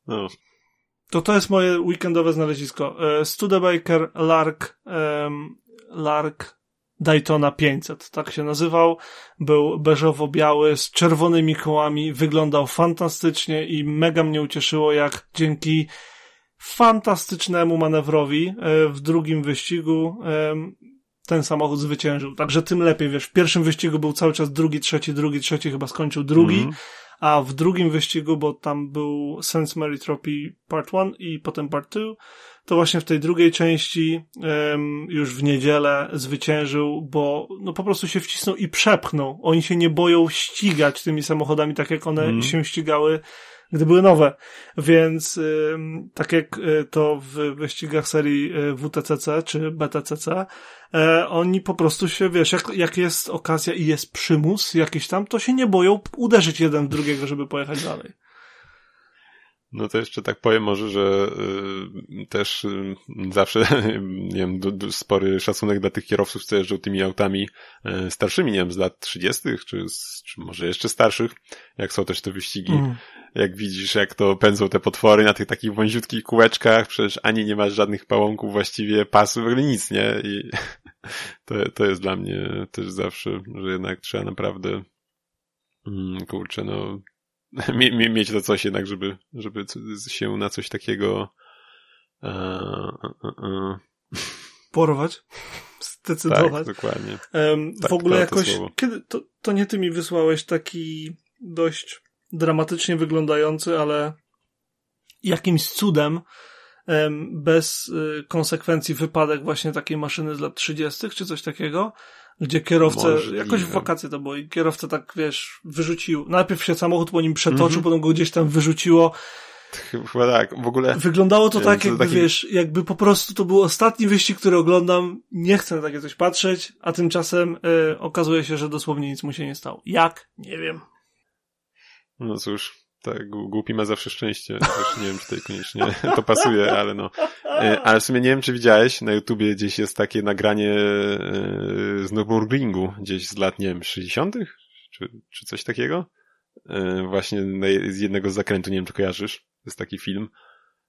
No. To to jest moje weekendowe znalezisko. E, Studebaker Lark, um, Lark Daytona 500, tak się nazywał. Był beżowo-biały z czerwonymi kołami, wyglądał fantastycznie i mega mnie ucieszyło, jak dzięki fantastycznemu manewrowi e, w drugim wyścigu ten samochód zwyciężył. Także tym lepiej, wiesz, w pierwszym wyścigu był cały czas drugi, trzeci, drugi, trzeci, chyba skończył drugi, mm. a w drugim wyścigu, bo tam był Sense Mary Trophy Part 1 i potem Part 2, to właśnie w tej drugiej części um, już w niedzielę zwyciężył, bo no po prostu się wcisnął i przepchnął. Oni się nie boją ścigać tymi samochodami tak jak one mm. się ścigały gdy były nowe. Więc tak jak y, to w wyścigach serii y, WTCC czy BTCC, e, oni po prostu się, wiesz, jak, jak jest okazja i jest przymus jakiś tam, to się nie boją uderzyć jeden w drugiego, żeby pojechać dalej. No to jeszcze tak powiem może, że y, też y, zawsze, nie wiem, du, du, spory szacunek dla tych kierowców, co jeżdżą tymi autami y, starszymi, nie wiem, z lat 30., czy, czy może jeszcze starszych, jak są też te wyścigi. Mm. Jak widzisz, jak to pędzą te potwory na tych takich wąziutkich kółeczkach, przecież ani nie masz żadnych pałąków, właściwie pasów, w ogóle nic, nie? I to, to jest dla mnie też zawsze, że jednak trzeba naprawdę, mm, kurczę, no, mieć to coś jednak, żeby, żeby się na coś takiego e, e, e, porwać, zdecydować. Tak, dokładnie. Um, tak, w ogóle jakoś, kiedy, to, to nie ty mi wysłałeś taki dość dramatycznie wyglądający, ale jakimś cudem bez y, konsekwencji wypadek właśnie takiej maszyny z lat 30. czy coś takiego, gdzie kierowca, Możliwe. jakoś w wakacje to było i kierowca tak, wiesz, wyrzucił, najpierw się samochód po nim przetoczył, mm -hmm. potem go gdzieś tam wyrzuciło. Chyba tak, w ogóle. Wyglądało to tak, jakby taki... wiesz, jakby po prostu to był ostatni wyścig, który oglądam, nie chcę na takie coś patrzeć, a tymczasem y, okazuje się, że dosłownie nic mu się nie stało. Jak? Nie wiem. No cóż, tak, głupi ma zawsze szczęście. Też nie wiem, czy tutaj koniecznie to pasuje, ale no. E, ale w sumie nie wiem, czy widziałeś, na YouTubie gdzieś jest takie nagranie e, z Nürburgringu, gdzieś z lat, nie wiem, 60 czy, czy coś takiego? E, właśnie z jednego z zakrętu, nie wiem, czy kojarzysz. Jest taki film.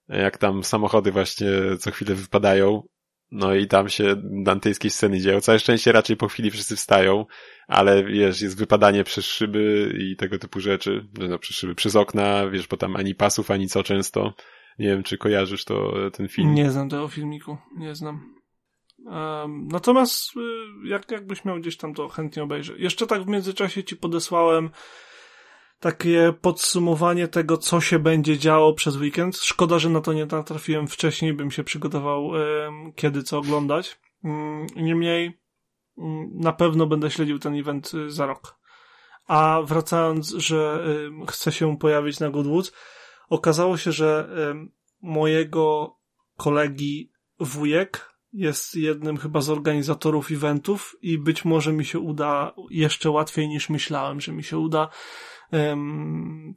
Jak tam samochody właśnie co chwilę wypadają no i tam się dantejskie sceny dzieją. Całe szczęście raczej po chwili wszyscy wstają, ale wiesz, jest wypadanie przez szyby i tego typu rzeczy. No przez szyby, przez okna, wiesz, bo tam ani pasów, ani co często. Nie wiem, czy kojarzysz to, ten film. Nie znam tego filmiku, nie znam. Um, natomiast y, jak, jakbyś miał gdzieś tam to chętnie obejrzeć. Jeszcze tak w międzyczasie ci podesłałem takie podsumowanie tego, co się będzie działo przez weekend. Szkoda, że na to nie natrafiłem wcześniej, bym się przygotował, kiedy co oglądać. Mm, niemniej, mm, na pewno będę śledził ten event y, za rok. A wracając, że chcę się pojawić na Goodwoods, okazało się, że mojego kolegi wujek jest jednym chyba z organizatorów eventów i być może mi się uda jeszcze łatwiej niż myślałem, że mi się uda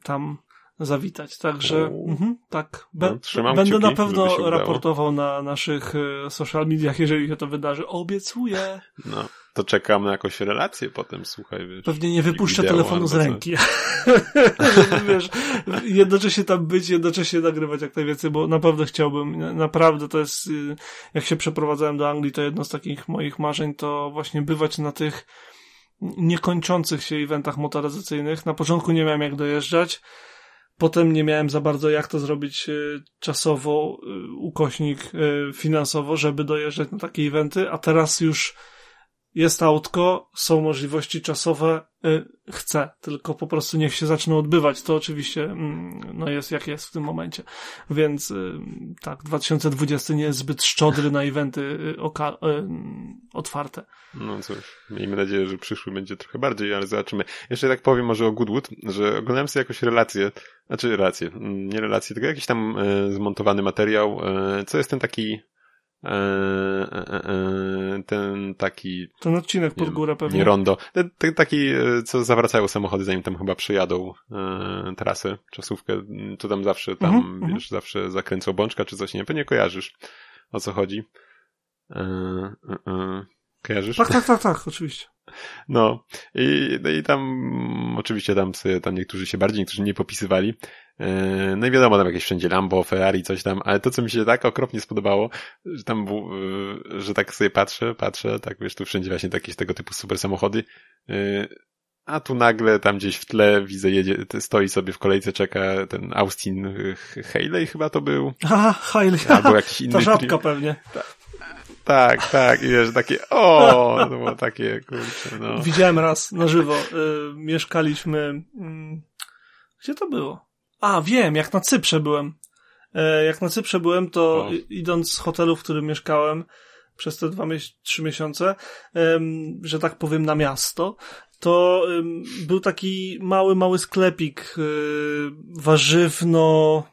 tam zawitać. Także mhm, tak. Be no, będę na pewno raportował na naszych e, social mediach, jeżeli się to wydarzy. Obiecuję. No, to czekam na jakąś relację potem, słuchaj. Wiesz, Pewnie nie wypuszczę telefonu z ręki. wiesz, jednocześnie tam być, jednocześnie nagrywać jak najwięcej, bo naprawdę chciałbym, naprawdę to jest, y, jak się przeprowadzałem do Anglii, to jedno z takich moich marzeń to właśnie bywać na tych niekończących się eventach motoryzacyjnych. Na początku nie miałem jak dojeżdżać, potem nie miałem za bardzo jak to zrobić e, czasowo, e, ukośnik e, finansowo, żeby dojeżdżać na takie eventy, a teraz już jest autko, są możliwości czasowe, y, chcę, tylko po prostu niech się zaczną odbywać. To oczywiście mm, no jest jak jest w tym momencie. Więc y, tak, 2020 nie jest zbyt szczodry na eventy y, oka- otwarte. No cóż, miejmy nadzieję, że przyszły będzie trochę bardziej, ale zobaczymy. Jeszcze tak powiem może o Goodwood, że oglądałem sobie jakoś relację, znaczy relację, mm, nie relację, tylko jakiś tam zmontowany materiał, co jest ten taki E, e, e, ten taki... Ten odcinek pod górę pewnie. Nie rondo. Ten, taki, co zawracają samochody, zanim tam chyba przejadą trasę, czasówkę. To tam zawsze, tam, mm -hmm. wiesz, zawsze zakręcą bączka czy coś, nie? Pewnie kojarzysz, o co chodzi. Kojarzysz? Tak, tak, tak, tak, oczywiście. No i, no i tam oczywiście tam, sobie, tam niektórzy się bardziej, niektórzy nie popisywali. E, no i wiadomo, tam jakieś wszędzie Lambo, Ferrari, coś tam, ale to, co mi się tak okropnie spodobało, że tam, e, że tak sobie patrzę, patrzę, tak wiesz, tu wszędzie właśnie jakieś tego typu super samochody, e, a tu nagle tam gdzieś w tle widzę, jedzie, stoi sobie w kolejce, czeka ten Austin Haley chyba to był. Aha, Haley. Albo jakiś inny. Ta żabka pewnie. Tak, tak, i wiesz, takie, o, to było takie, kurczę, no. Widziałem raz na żywo, y, mieszkaliśmy, y, gdzie to było? A, wiem, jak na Cyprze byłem. E, jak na Cyprze byłem, to o. idąc z hotelu, w którym mieszkałem przez te dwa, trzy miesiące, że tak powiem, na miasto, to był taki mały, mały sklepik y, warzywno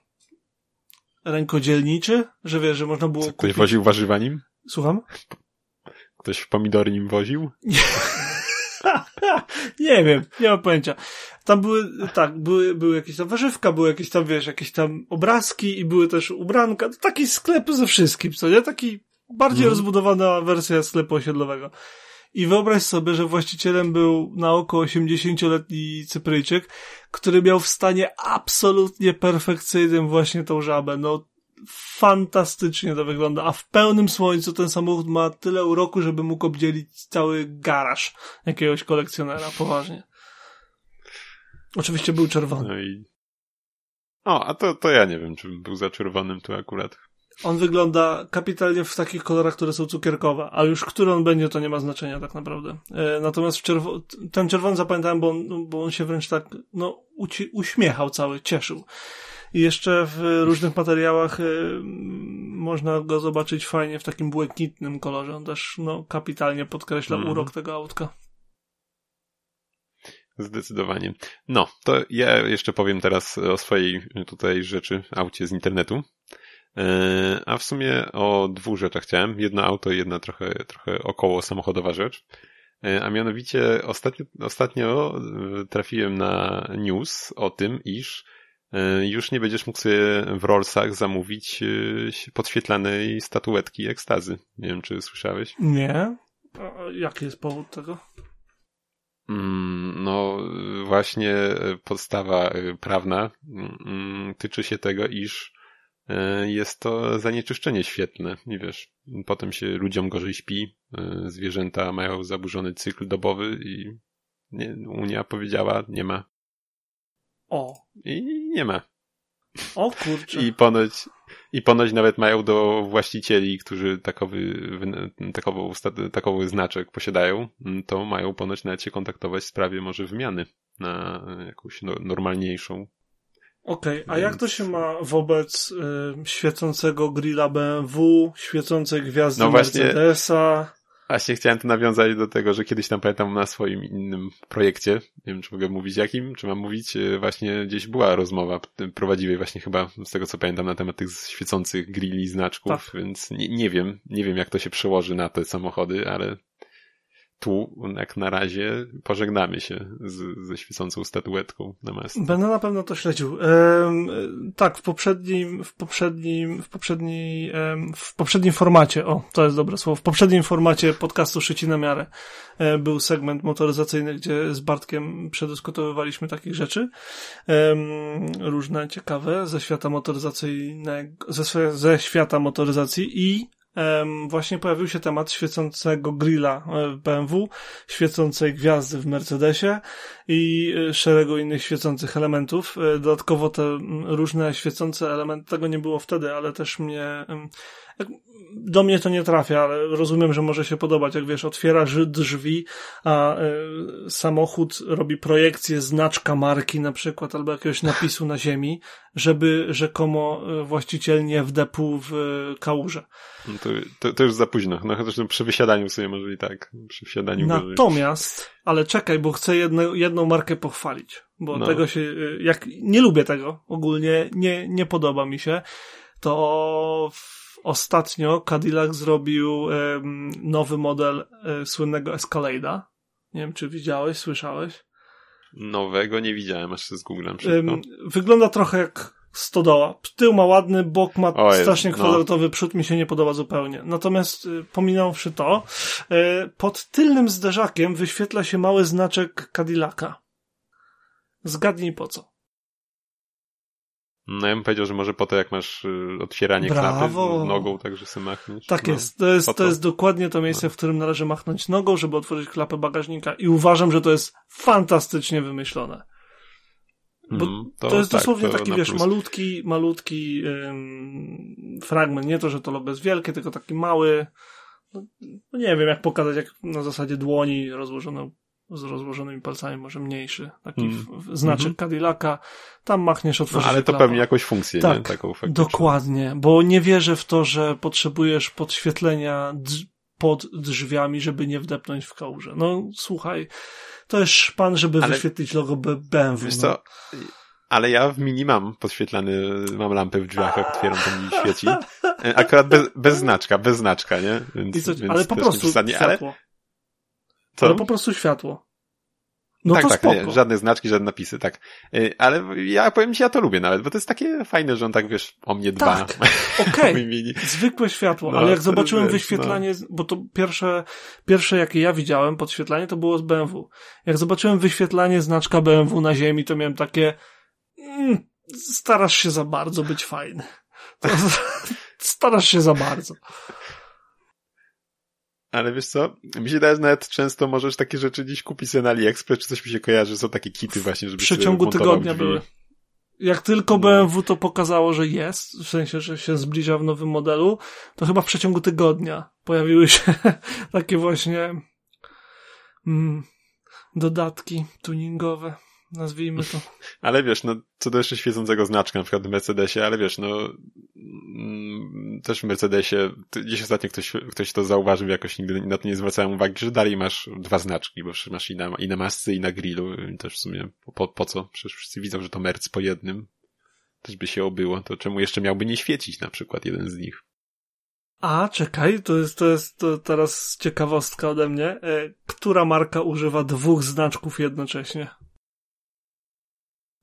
rękodzielniczy, że wiesz, że można było Co, kupić... Ktoś woził warzywa nim? Słucham? Ktoś pomidory nim woził? nie wiem, nie mam pojęcia. Tam były, tak, były, były jakieś tam warzywka, były jakieś tam, wiesz, jakieś tam obrazki i były też ubranka. Taki sklep ze wszystkim, co nie? Taki bardziej mm. rozbudowana wersja sklepu osiedlowego. I wyobraź sobie, że właścicielem był na oko 80-letni Cypryjczyk, który miał w stanie absolutnie perfekcyjnym właśnie tą żabę. No, fantastycznie to wygląda, a w pełnym słońcu ten samochód ma tyle uroku, żeby mógł obdzielić cały garaż jakiegoś kolekcjonera, poważnie. Oczywiście był czerwony. No i... O, a to, to ja nie wiem, czy był za czerwonym tu akurat. On wygląda kapitalnie w takich kolorach, które są cukierkowe, a już który on będzie, to nie ma znaczenia tak naprawdę. E, natomiast czerwo ten czerwony zapamiętałem, bo on, bo on się wręcz tak, no, uśmiechał cały, cieszył. I jeszcze w różnych materiałach y, można go zobaczyć fajnie w takim błękitnym kolorze. On też no, kapitalnie podkreśla mm. urok tego autka. Zdecydowanie. No, to ja jeszcze powiem teraz o swojej tutaj rzeczy, aucie z internetu. E, a w sumie o dwóch rzeczach chciałem. Jedno auto i jedna trochę, trochę około samochodowa rzecz. E, a mianowicie ostatnio, ostatnio trafiłem na news o tym, iż E, już nie będziesz mógł sobie w Rollsach zamówić e, podświetlanej statuetki ekstazy. Nie wiem, czy słyszałeś? Nie. A jaki jest powód tego? Mm, no, właśnie podstawa prawna tyczy się tego, iż jest to zanieczyszczenie świetlne. I wiesz, potem się ludziom gorzej śpi, zwierzęta mają zaburzony cykl dobowy i nie, Unia powiedziała, nie ma o. I nie ma. O kurczę. I ponoć, i ponoć nawet mają do właścicieli, którzy takowy, takowy, takowy znaczek posiadają, to mają ponoć nawet się kontaktować w sprawie może wymiany na jakąś no, normalniejszą. Okej, okay, a Więc... jak to się ma wobec y, świecącego grilla BMW, świecącej gwiazdy no właśnie, Mercedesa? Właśnie chciałem tu nawiązać do tego, że kiedyś tam pamiętam na swoim innym projekcie, nie wiem czy mogę mówić jakim, czy mam mówić, e, właśnie gdzieś była rozmowa prowadziwej właśnie chyba, z tego co pamiętam, na temat tych świecących grilli, znaczków, tak. więc nie, nie wiem, nie wiem jak to się przełoży na te samochody, ale tu jak na razie pożegnamy się z, ze świecącą statuetką na masce. Będę na pewno to śledził. Ehm, tak, w poprzednim, w poprzednim, w poprzedniej, w poprzednim formacie, o, to jest dobre słowo, w poprzednim formacie podcastu Szyci na miarę e, był segment motoryzacyjny, gdzie z Bartkiem przedyskutowywaliśmy takich rzeczy, różne ciekawe ze świata motoryzacyjnego, ze, ze świata motoryzacji i właśnie pojawił się temat świecącego grilla w BMW, świecącej gwiazdy w Mercedesie i e, szeregu innych świecących elementów. E, dodatkowo te różne świecące elementy, tego nie było wtedy, ale też mnie, do mnie to nie trafia, ale rozumiem, że może się podobać. Jak wiesz, otwiera drzwi, a y, samochód robi projekcję znaczka marki na przykład, albo jakiegoś napisu na ziemi, żeby rzekomo właściciel nie wdepł w kałużę. No to, to, to, już za późno. No chociaż przy wysiadaniu sobie może i tak. Przy wsiadaniu Natomiast, ale czekaj, bo chcę jedno, jedną markę pochwalić. Bo no. tego się, jak nie lubię tego ogólnie, nie, nie podoba mi się, to ostatnio Cadillac zrobił um, nowy model um, słynnego Escalade'a. Nie wiem, czy widziałeś, słyszałeś? Nowego nie widziałem, aż się zgooglam Um, wygląda trochę jak stodoła. Tył ma ładny, bok ma o, strasznie no. kwadratowy, no. przód mi się nie podoba zupełnie. Natomiast y, pominąwszy to, y, pod tylnym zderzakiem wyświetla się mały znaczek Cadillaca. Zgadnij po co. No ja bym powiedział, że może po to, jak masz y, otwieranie Brawo. klapy nogą, także sobie machniesz. Tak no, jest. To jest, to jest dokładnie to miejsce, no. w którym należy machnąć nogą, żeby otworzyć klapę bagażnika i uważam, że to jest fantastycznie wymyślone. Bo mm, to, to, jest tak, dosłownie to taki, wiesz, plus. malutki, malutki ym, fragment. Nie to, że to logo jest wielkie, tylko taki mały. No, no nie wiem, jak pokazać, jak na zasadzie dłoni rozłożoną z rozłożonymi palcami, może mniejszy, taki mm. znaczek mm -hmm. Cadillaca, tam machniesz, otworzysz no, Ale to pewnie jakąś funkcję, tak, nie? Taką dokładnie, bo nie wierzę w to, że potrzebujesz podświetlenia pod drzwiami, żeby nie wdepnąć w kałużę. No słuchaj, to jest szpan, żeby ale... wyświetlić logo BMW. Wiesz no. ale ja w mini mam podświetlany, mam lampę w drzwiach, jak otwieram, to mi świeci. Akurat bez, bez znaczka, bez znaczka, nie? Więc, co, więc ale po prostu światło. Ale, co? Ale po prostu światło. No tak, to tak, nie, żadne znaczki, żadne napisy, tak. Y, ale ja powiem ci, ja to lubię nawet, bo to jest takie fajne, że on tak, wiesz, o mnie dba. Tak, okej, okay. zwykłe światło, no, ale jak zobaczyłem jest, wyświetlanie, no. bo to pierwsze, pierwsze jakie ja widziałem podświetlanie, to było z BMW. Jak zobaczyłem wyświetlanie znaczka BMW na ziemi, to miałem takie, mm, starasz się za bardzo być fajny. starasz się za bardzo. Ale wiesz co, mi się wydaje, że nawet często możesz takie rzeczy gdzieś kupić sobie na AliExpress, czy coś mi się kojarzy, są takie kity właśnie, żeby W przeciągu tygodnia były. Jak tylko no. BMW to pokazało, że jest, w sensie, że się zbliża w nowym modelu, to chyba w przeciągu tygodnia pojawiły się takie właśnie mm, dodatki tuningowe nazwijmy to. Ale wiesz, no, co do jeszcze świecącego znaczka, na przykład w Mercedesie, ale wiesz, no, mm, też w Mercedesie, gdzieś ostatnio ktoś, ktoś to zauważył, jakoś nigdy na to nie zwracałem uwagi, że dalej masz dwa znaczki, bo masz i na, i na masce, i na grillu, i też w sumie, po, po co? Przecież wszyscy widzą, że to Merc po jednym. Też by się obyło, to czemu jeszcze miałby nie świecić na przykład jeden z nich? A, czekaj, to jest, to jest to teraz ciekawostka ode mnie. E, która marka używa dwóch znaczków jednocześnie?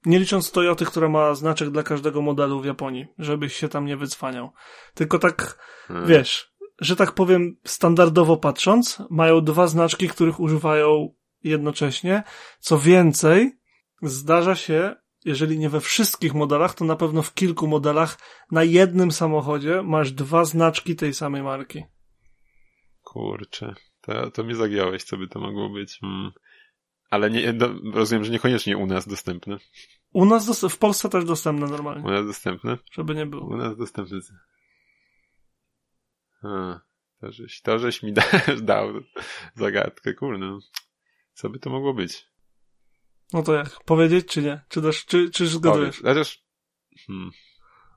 Nie licząc Toyoty, która ma znaczek dla każdego modelu w Japonii, żebyś się tam nie wycwaniał. Tylko tak, hmm. wiesz, że tak powiem, standardowo patrząc, mają dwa znaczki, których używają jednocześnie. Co więcej, zdarza się, jeżeli nie we wszystkich modelach, to na pewno w kilku modelach na jednym samochodzie masz dwa znaczki tej samej marki. Kurczę, to, to mnie zagiąłeś, co by to mogło być. Hmm. Ale nie, no, rozumiem, że niekoniecznie u nas dostępne. U nas w Polsce też dostępne normalnie. U nas dostępne? Żeby nie było. U nas dostępne. A, to, żeś, to żeś mi da, dał zagadkę, kurno. Co by to mogło być? No to jak? Powiedzieć czy nie? Czy też, czy, czy zgadujesz? Chociaż... Hmm.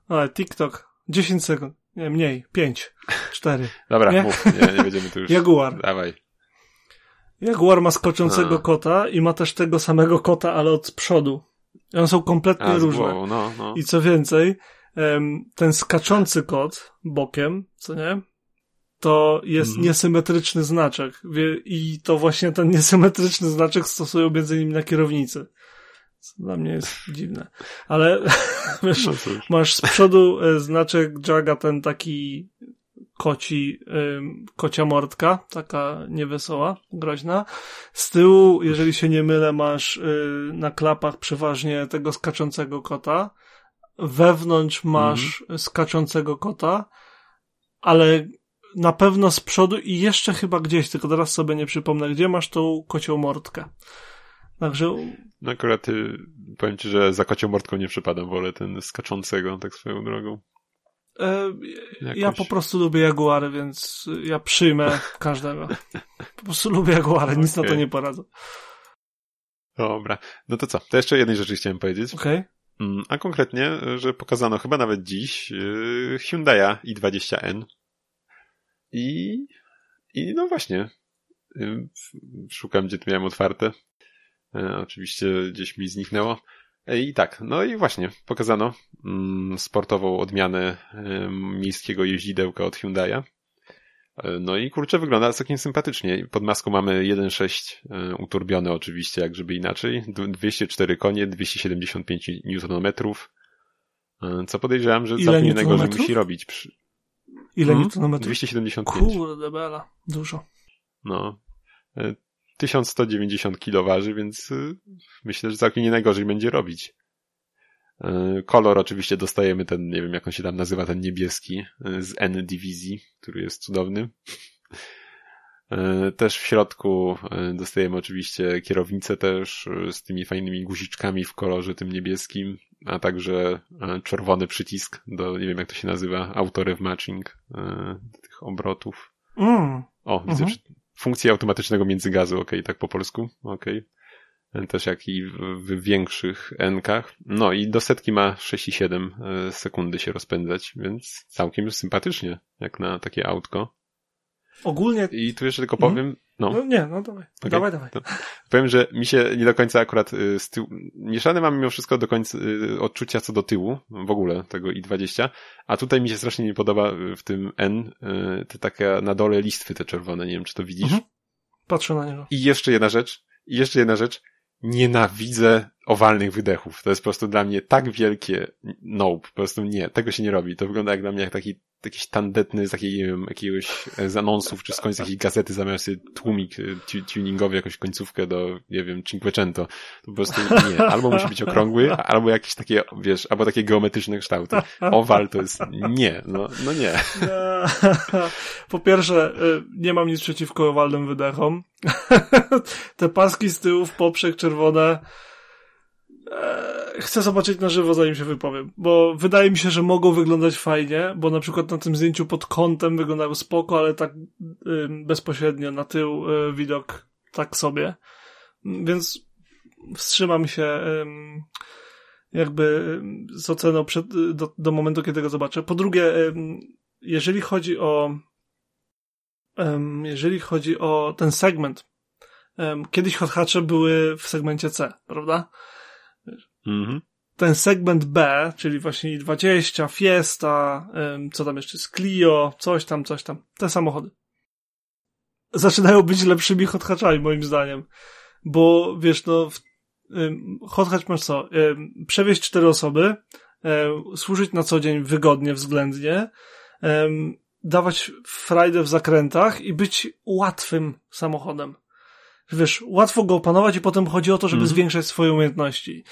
Ale TikTok. 10 sekund. Nie, mniej. 5. 4. Dobra, nie? mów. Nie, nie będziemy tu już... Jaguar. Dawaj. Jaguar ma skoczącego A. kota i ma też tego samego kota, ale od przodu. I one są kompletnie A, różne. Głową, no, no. I co więcej, ten skaczący kot bokiem, co nie? To jest mm. niesymetryczny znaczek. I to właśnie ten niesymetryczny znaczek stosują między innymi na kierownicy. Co dla mnie jest dziwne. Ale wiesz, no masz z przodu e, znaczek Jaga, ten taki koci, kocia mordka, taka niewesoła, groźna. Z tyłu, jeżeli się nie mylę, masz y, na klapach przeważnie tego skaczącego kota. Wewnątrz masz mm. skaczącego kota, ale na pewno z przodu i jeszcze chyba gdzieś, tylko teraz sobie nie przypomnę, gdzie masz tą kocią mordkę. Także... No akurat y, powiem ci, że za kocią mordką nie przepadam, wolę ten skaczącego tak swoją drogą. E, ja po prostu lubię Jaguary, więc ja przyjmę każdego. Po prostu lubię Jaguary, nic okay. na to nie poradzę. Dobra, no to co? To jeszcze jednej rzeczy chciałem powiedzieć. Okej. Okay. Mm, a konkretnie, że pokazano chyba nawet dziś yy, Hyundai'a i20N. I, i no właśnie, yy, szukam gdzie tu miałem otwarte. Yy, oczywiście gdzieś mi zniknęło. I tak, no i właśnie, pokazano mm, sportową odmianę miejskiego jeździdełka od Hyundai'a. E, no i kurczę, wygląda całkiem sympatycznie. Pod maską mamy 1.6 e, uturbione oczywiście, jak żeby inaczej. 204 konie, 275 Nm. E, co podejrzewam, że całkiem innego, że musi robić. Przy... Ile hmm? Newtonmetrów? 275. Kurde bela, dużo. No. 1190 kg waży, więc myślę, że całkiem nie najgorzej będzie robić. E, kolor oczywiście dostajemy ten, nie wiem jak on się tam nazywa, ten niebieski e, z N dywizji, który jest cudowny. Też w środku dostajemy oczywiście kierownicę też z tymi fajnymi guziczkami w kolorze tym niebieskim, a także czerwony przycisk do, nie wiem jak to się nazywa, autorev matching tych obrotów. Mm. O, widzę, mhm. Funkcja automatycznego międzygazu, ok, tak po polsku, ok też jak i w większych N-kach. No i do setki ma 6,7 e, sekundy się rozpędzać, więc całkiem sympatycznie, jak na takie autko. Ogólnie... I tu jeszcze tylko powiem, mm. No. no. nie, no dawaj, okay. dawaj, dawaj. Powiem, że mi się nie do końca akurat y, z tyłu, mieszane mam mimo wszystko do końca y, odczucia co do tyłu, w ogóle tego i20, a tutaj mi się strasznie nie podoba y, w tym N, te takie na dole listwy te czerwone, nie wiem czy to widzisz. Mhm. Patrzę na niego. I jeszcze jedna rzecz, i jeszcze jedna rzecz, nienawidzę owalnych wydechów. To jest po prostu dla mnie tak wielkie nope. Po prostu nie, tego się nie robi. To wygląda jak dla mnie jak taki jakiś tandetny z takiej, nie wiem, jakiegoś e, z anonsów, czy z końca jakiejś gazety zamiast tłumik e, tuningowy, jakąś końcówkę do, nie wiem, Cinquecento. To po prostu nie. Albo musi być okrągły, albo jakieś takie, wiesz, albo takie geometryczne kształty. Owal to jest nie, no, no nie. Po pierwsze, e, nie mam nic przeciwko owalnym wydechom. Te paski z tyłu w poprzek czerwone chcę zobaczyć na żywo, zanim się wypowiem, bo wydaje mi się, że mogą wyglądać fajnie, bo na przykład na tym zdjęciu pod kątem wyglądały spoko, ale tak bezpośrednio na tył y, widok tak sobie. Więc wstrzymam się jakby z oceną przed, do, do momentu, kiedy go zobaczę. Po drugie, jeżeli chodzi o jeżeli chodzi o ten segment, kiedyś hot były w segmencie C, prawda? Mhm. Ten segment B, czyli właśnie 20, Fiesta, co tam jeszcze jest, Clio, coś tam, coś tam, te samochody. Zaczynają być lepszymi hot hatchami, moim zdaniem. Bo wiesz, no, w, hot hatch masz co? Przewieźć cztery osoby, służyć na co dzień wygodnie, względnie, dawać frajdę w zakrętach i być łatwym samochodem. Wiesz, łatwo go opanować i potem chodzi o to, żeby mm. zwiększać swoje umiejętności.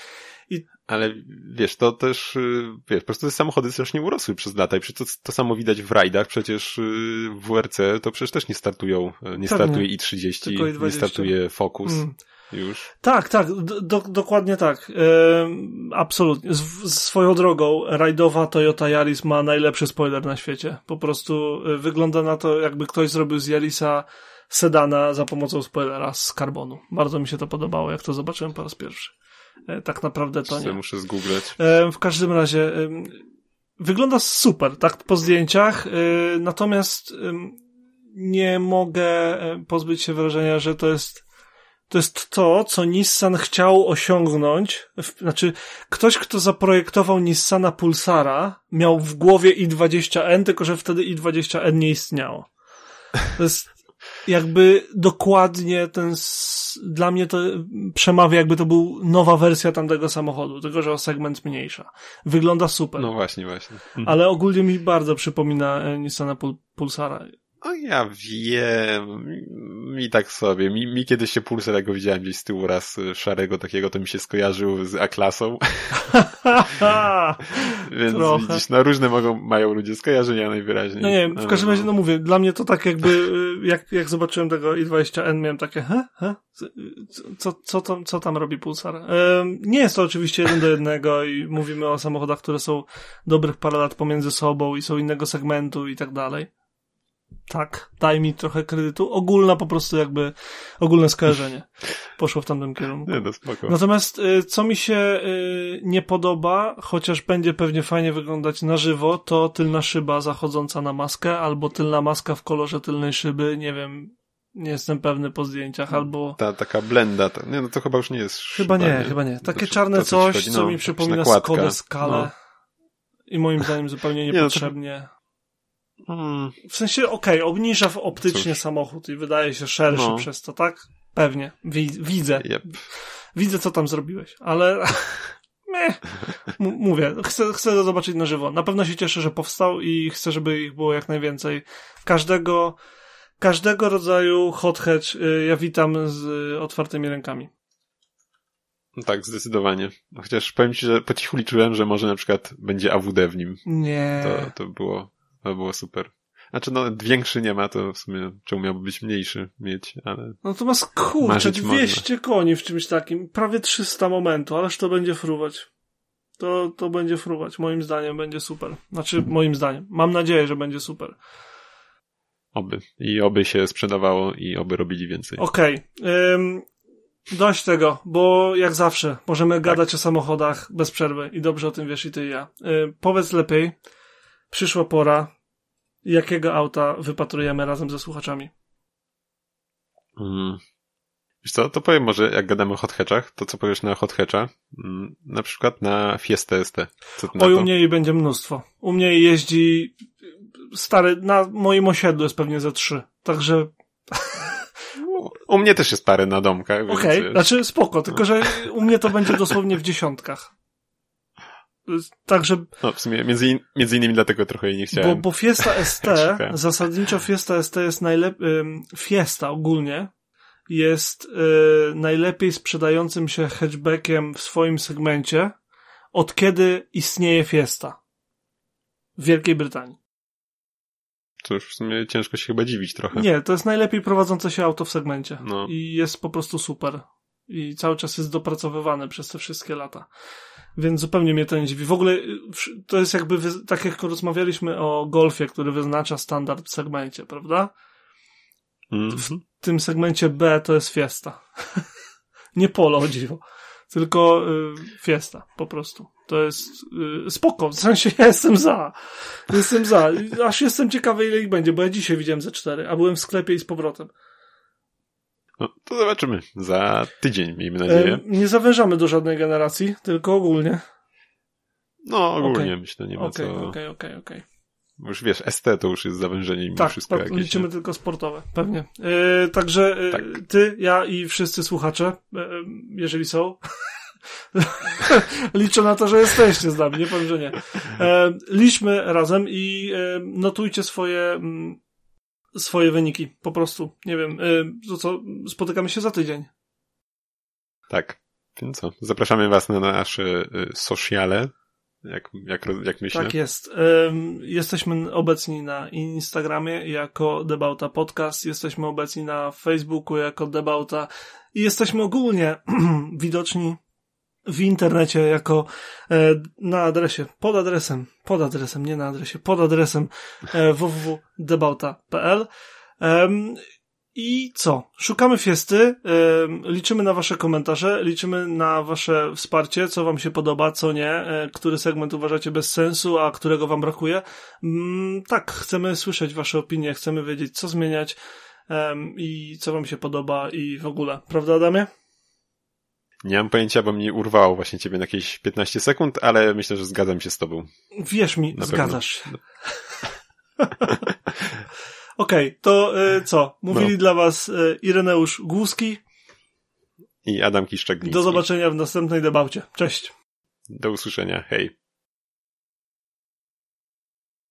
Ale wiesz, to też, y, wiesz, po prostu te samochody strasznie urosły przez lata i to, to samo widać w rajdach, przecież y, w WRC to przecież też nie startują, y, nie Pewnie. startuje i30, nie startuje Focus. Mm. Już. Tak, tak, do, dokładnie tak. Absolutnie. Z, swoją drogą, rajdowa Toyota Yaris ma najlepszy spoiler na świecie. Po prostu wygląda na to, jakby ktoś zrobił z Yarisa sedana za pomocą spoilera z karbonu. Bardzo mi się to podobało, jak to zobaczyłem po raz pierwszy. E, tak naprawdę to nie. muszę zgooglać. E, w każdym razie wygląda super, tak po zdjęciach, e, natomiast nie mogę pozbyć się wrażenia, że to jest to jest to, co Nissan chciał osiągnąć. Znaczy, ktoś, kto zaprojektował Nissana Pulsara, miał w głowie i20N, tylko że wtedy i20N nie istniało. To jest jakby dokładnie ten, dla mnie to przemawia jakby to był nowa wersja tamtego samochodu, tylko że o segment mniejsza. Wygląda super. No właśnie, właśnie. Ale ogólnie mi bardzo przypomina e, Nissana Pulsara. O ja wiem, mi tak sobie, mi, mi kiedyś się Pulsar, jak go widziałem gdzieś z tyłu raz y, szarego takiego, to mi się skojarzył z A-klasą. Więc Trochę. widzisz, na różne mogą, mają ludzie skojarzenia najwyraźniej. No nie wiem, w każdym razie, no mówię, dla mnie to tak jakby, y, jak, jak zobaczyłem tego i20N, miałem takie, he, he? Co, co, tam, co tam robi Pulsar? Nie jest to oczywiście jeden do jednego i mówimy o samochodach, które są dobrych parę lat pomiędzy sobą i są innego segmentu i tak dalej tak, daj mi trochę kredytu. Ogólna po prostu jakby, ogólne skojarzenie poszło w tamtym kierunku. Nie, no spoko. Natomiast y, co mi się y, nie podoba, chociaż będzie pewnie fajnie wyglądać na żywo, to tylna szyba zachodząca na maskę, albo tylna maska w kolorze tylnej szyby, nie wiem, nie jestem pewny po zdjęciach, albo... Ta taka blenda, ta, nie, no to chyba już nie jest Chyba nie, nie, chyba nie. Takie to, czarne to, coś, co, no, mi przypomina Skodę Skalę. No. I moim zdaniem zupełnie niepotrzebnie. Hmm. W sensie, okej, okay, obniża optycznie Cóż. samochód i wydaje się szerszy no. przez to, tak? Pewnie. widzę. Yep. Widzę, co tam zrobiłeś, ale meh. mówię, chcę, chcę to zobaczyć na żywo. Na pewno się cieszę, że powstał i chcę, żeby ich było jak najwięcej. Każdego, każdego rodzaju hot hatch y, ja witam z otwartymi rękami. Tak, zdecydowanie. Chociaż powiem ci, że po cichu liczyłem, że może na przykład będzie AWD w nim. Nie. To, to było to było super. Znaczy, no, większy nie ma, to w sumie czemu miałby być mniejszy mieć, ale... No to masz kurczę, 200 można. koni w czymś takim, prawie 300 momentu, ależ to będzie fruwać. To, to będzie fruwać, moim zdaniem będzie super. Znaczy, moim zdaniem. Mam nadzieję, że będzie super. Oby. I oby się sprzedawało i oby robili więcej. Okej. Okay. dość tego, bo jak zawsze możemy tak. gadać o samochodach bez przerwy i dobrze o tym wiesz i ty i ja. Yy, powiedz lepiej, przyszła pora, jakiego auta wypatrujemy razem ze słuchaczami. Hmm. Wiesz co, to powiem może, jak gadamy o hot hatchach, to co powiesz na hot hatcha? Hmm, na przykład na Fiesta ST. Oj, u mnie będzie mnóstwo. U mnie jeździ stary, na moim osiedlu jest pewnie ze trzy. Także... U mnie też jest parę na domkach. Okej, okay, znaczy spoko, tylko że u mnie to będzie dosłownie w dziesiątkach. Także. No, w sumie między, in, między innymi dlatego trochę jej nie chciałem. Bo, bo Fiesta ST, zasadniczo Fiesta ST jest najlepiej, Fiesta ogólnie jest y, najlepiej sprzedającym się hatchbackiem w swoim segmencie od kiedy istnieje Fiesta w Wielkiej Brytanii. Cóż, w sumie ciężko się chyba dziwić trochę. Nie, to jest najlepiej prowadzące się auto w segmencie. No. I jest po prostu super. I cały czas jest dopracowywane przez te wszystkie lata. Więc zupełnie mnie to nie dziwi. W ogóle y, to jest jakby, tak jak rozmawialiśmy o golfie, który wyznacza standard w segmencie, prawda? Mm -hmm. W mhm. tym segmencie B to jest Fiesta. nie polo, dziwo. Tylko y, Fiesta, po prostu. To jest y, spoko, w sensie ja jestem za. Jestem za. Aż jestem ciekawy, ile ich będzie, bo ja dzisiaj widziałem ze cztery, a byłem w sklepie i z powrotem. No, to zobaczymy. Za tydzień, miejmy nadzieję. Nie zawężamy do żadnej generacji, tylko ogólnie. No, ogólnie okay. myślę, nie ma okay, co... Okej, okej, okej. Już wiesz, ST to już jest zawężenie mimo tak, wszystko jakieś. liczymy nie? tylko sportowe, pewnie. E, także e, tak. ty, ja i wszyscy słuchacze, e, jeżeli są, liczę na to, że jesteście z nami, nie powiem, że nie. Liczmy razem i notujcie swoje mm, swoje wyniki. Po prostu. Nie wiem. Y, to co? Spotykamy się za tydzień. Tak. Więc co? Zapraszamy Was na nasze y, sociale. Jak, jak, jak myślę. Tak jest. Jesteśmy obecni na Instagramie jako Debauta Podcast, jesteśmy obecni na Facebooku jako Debauta i jesteśmy ogólnie widoczni w internecie jako e, na adresie, pod adresem, pod adresem, nie na adresie, pod adresem e, www.debauta.pl i co? Szukamy fiesty, liczymy na wasze komentarze, liczymy na wasze wsparcie, co wam się podoba, co nie, e, który segment uważacie bez sensu, a którego wam brakuje. Mm, tak, chcemy słyszeć wasze opinie, chcemy wiedzieć, co zmieniać i co wam się podoba i w ogóle. Prawda, Adamie? Nie mam pojęcia, bo mnie urwało właśnie ciebie na jakieś 15 sekund, ale myślę, że zgadzam się z tobą. Wierz mi, na zgadzasz się. Okej, okay, to y, co? Mówili no. dla was y, Ireneusz Głuski i Adam Kiszczak. Do zobaczenia w następnej debaucie. Cześć. Do usłyszenia. Hej.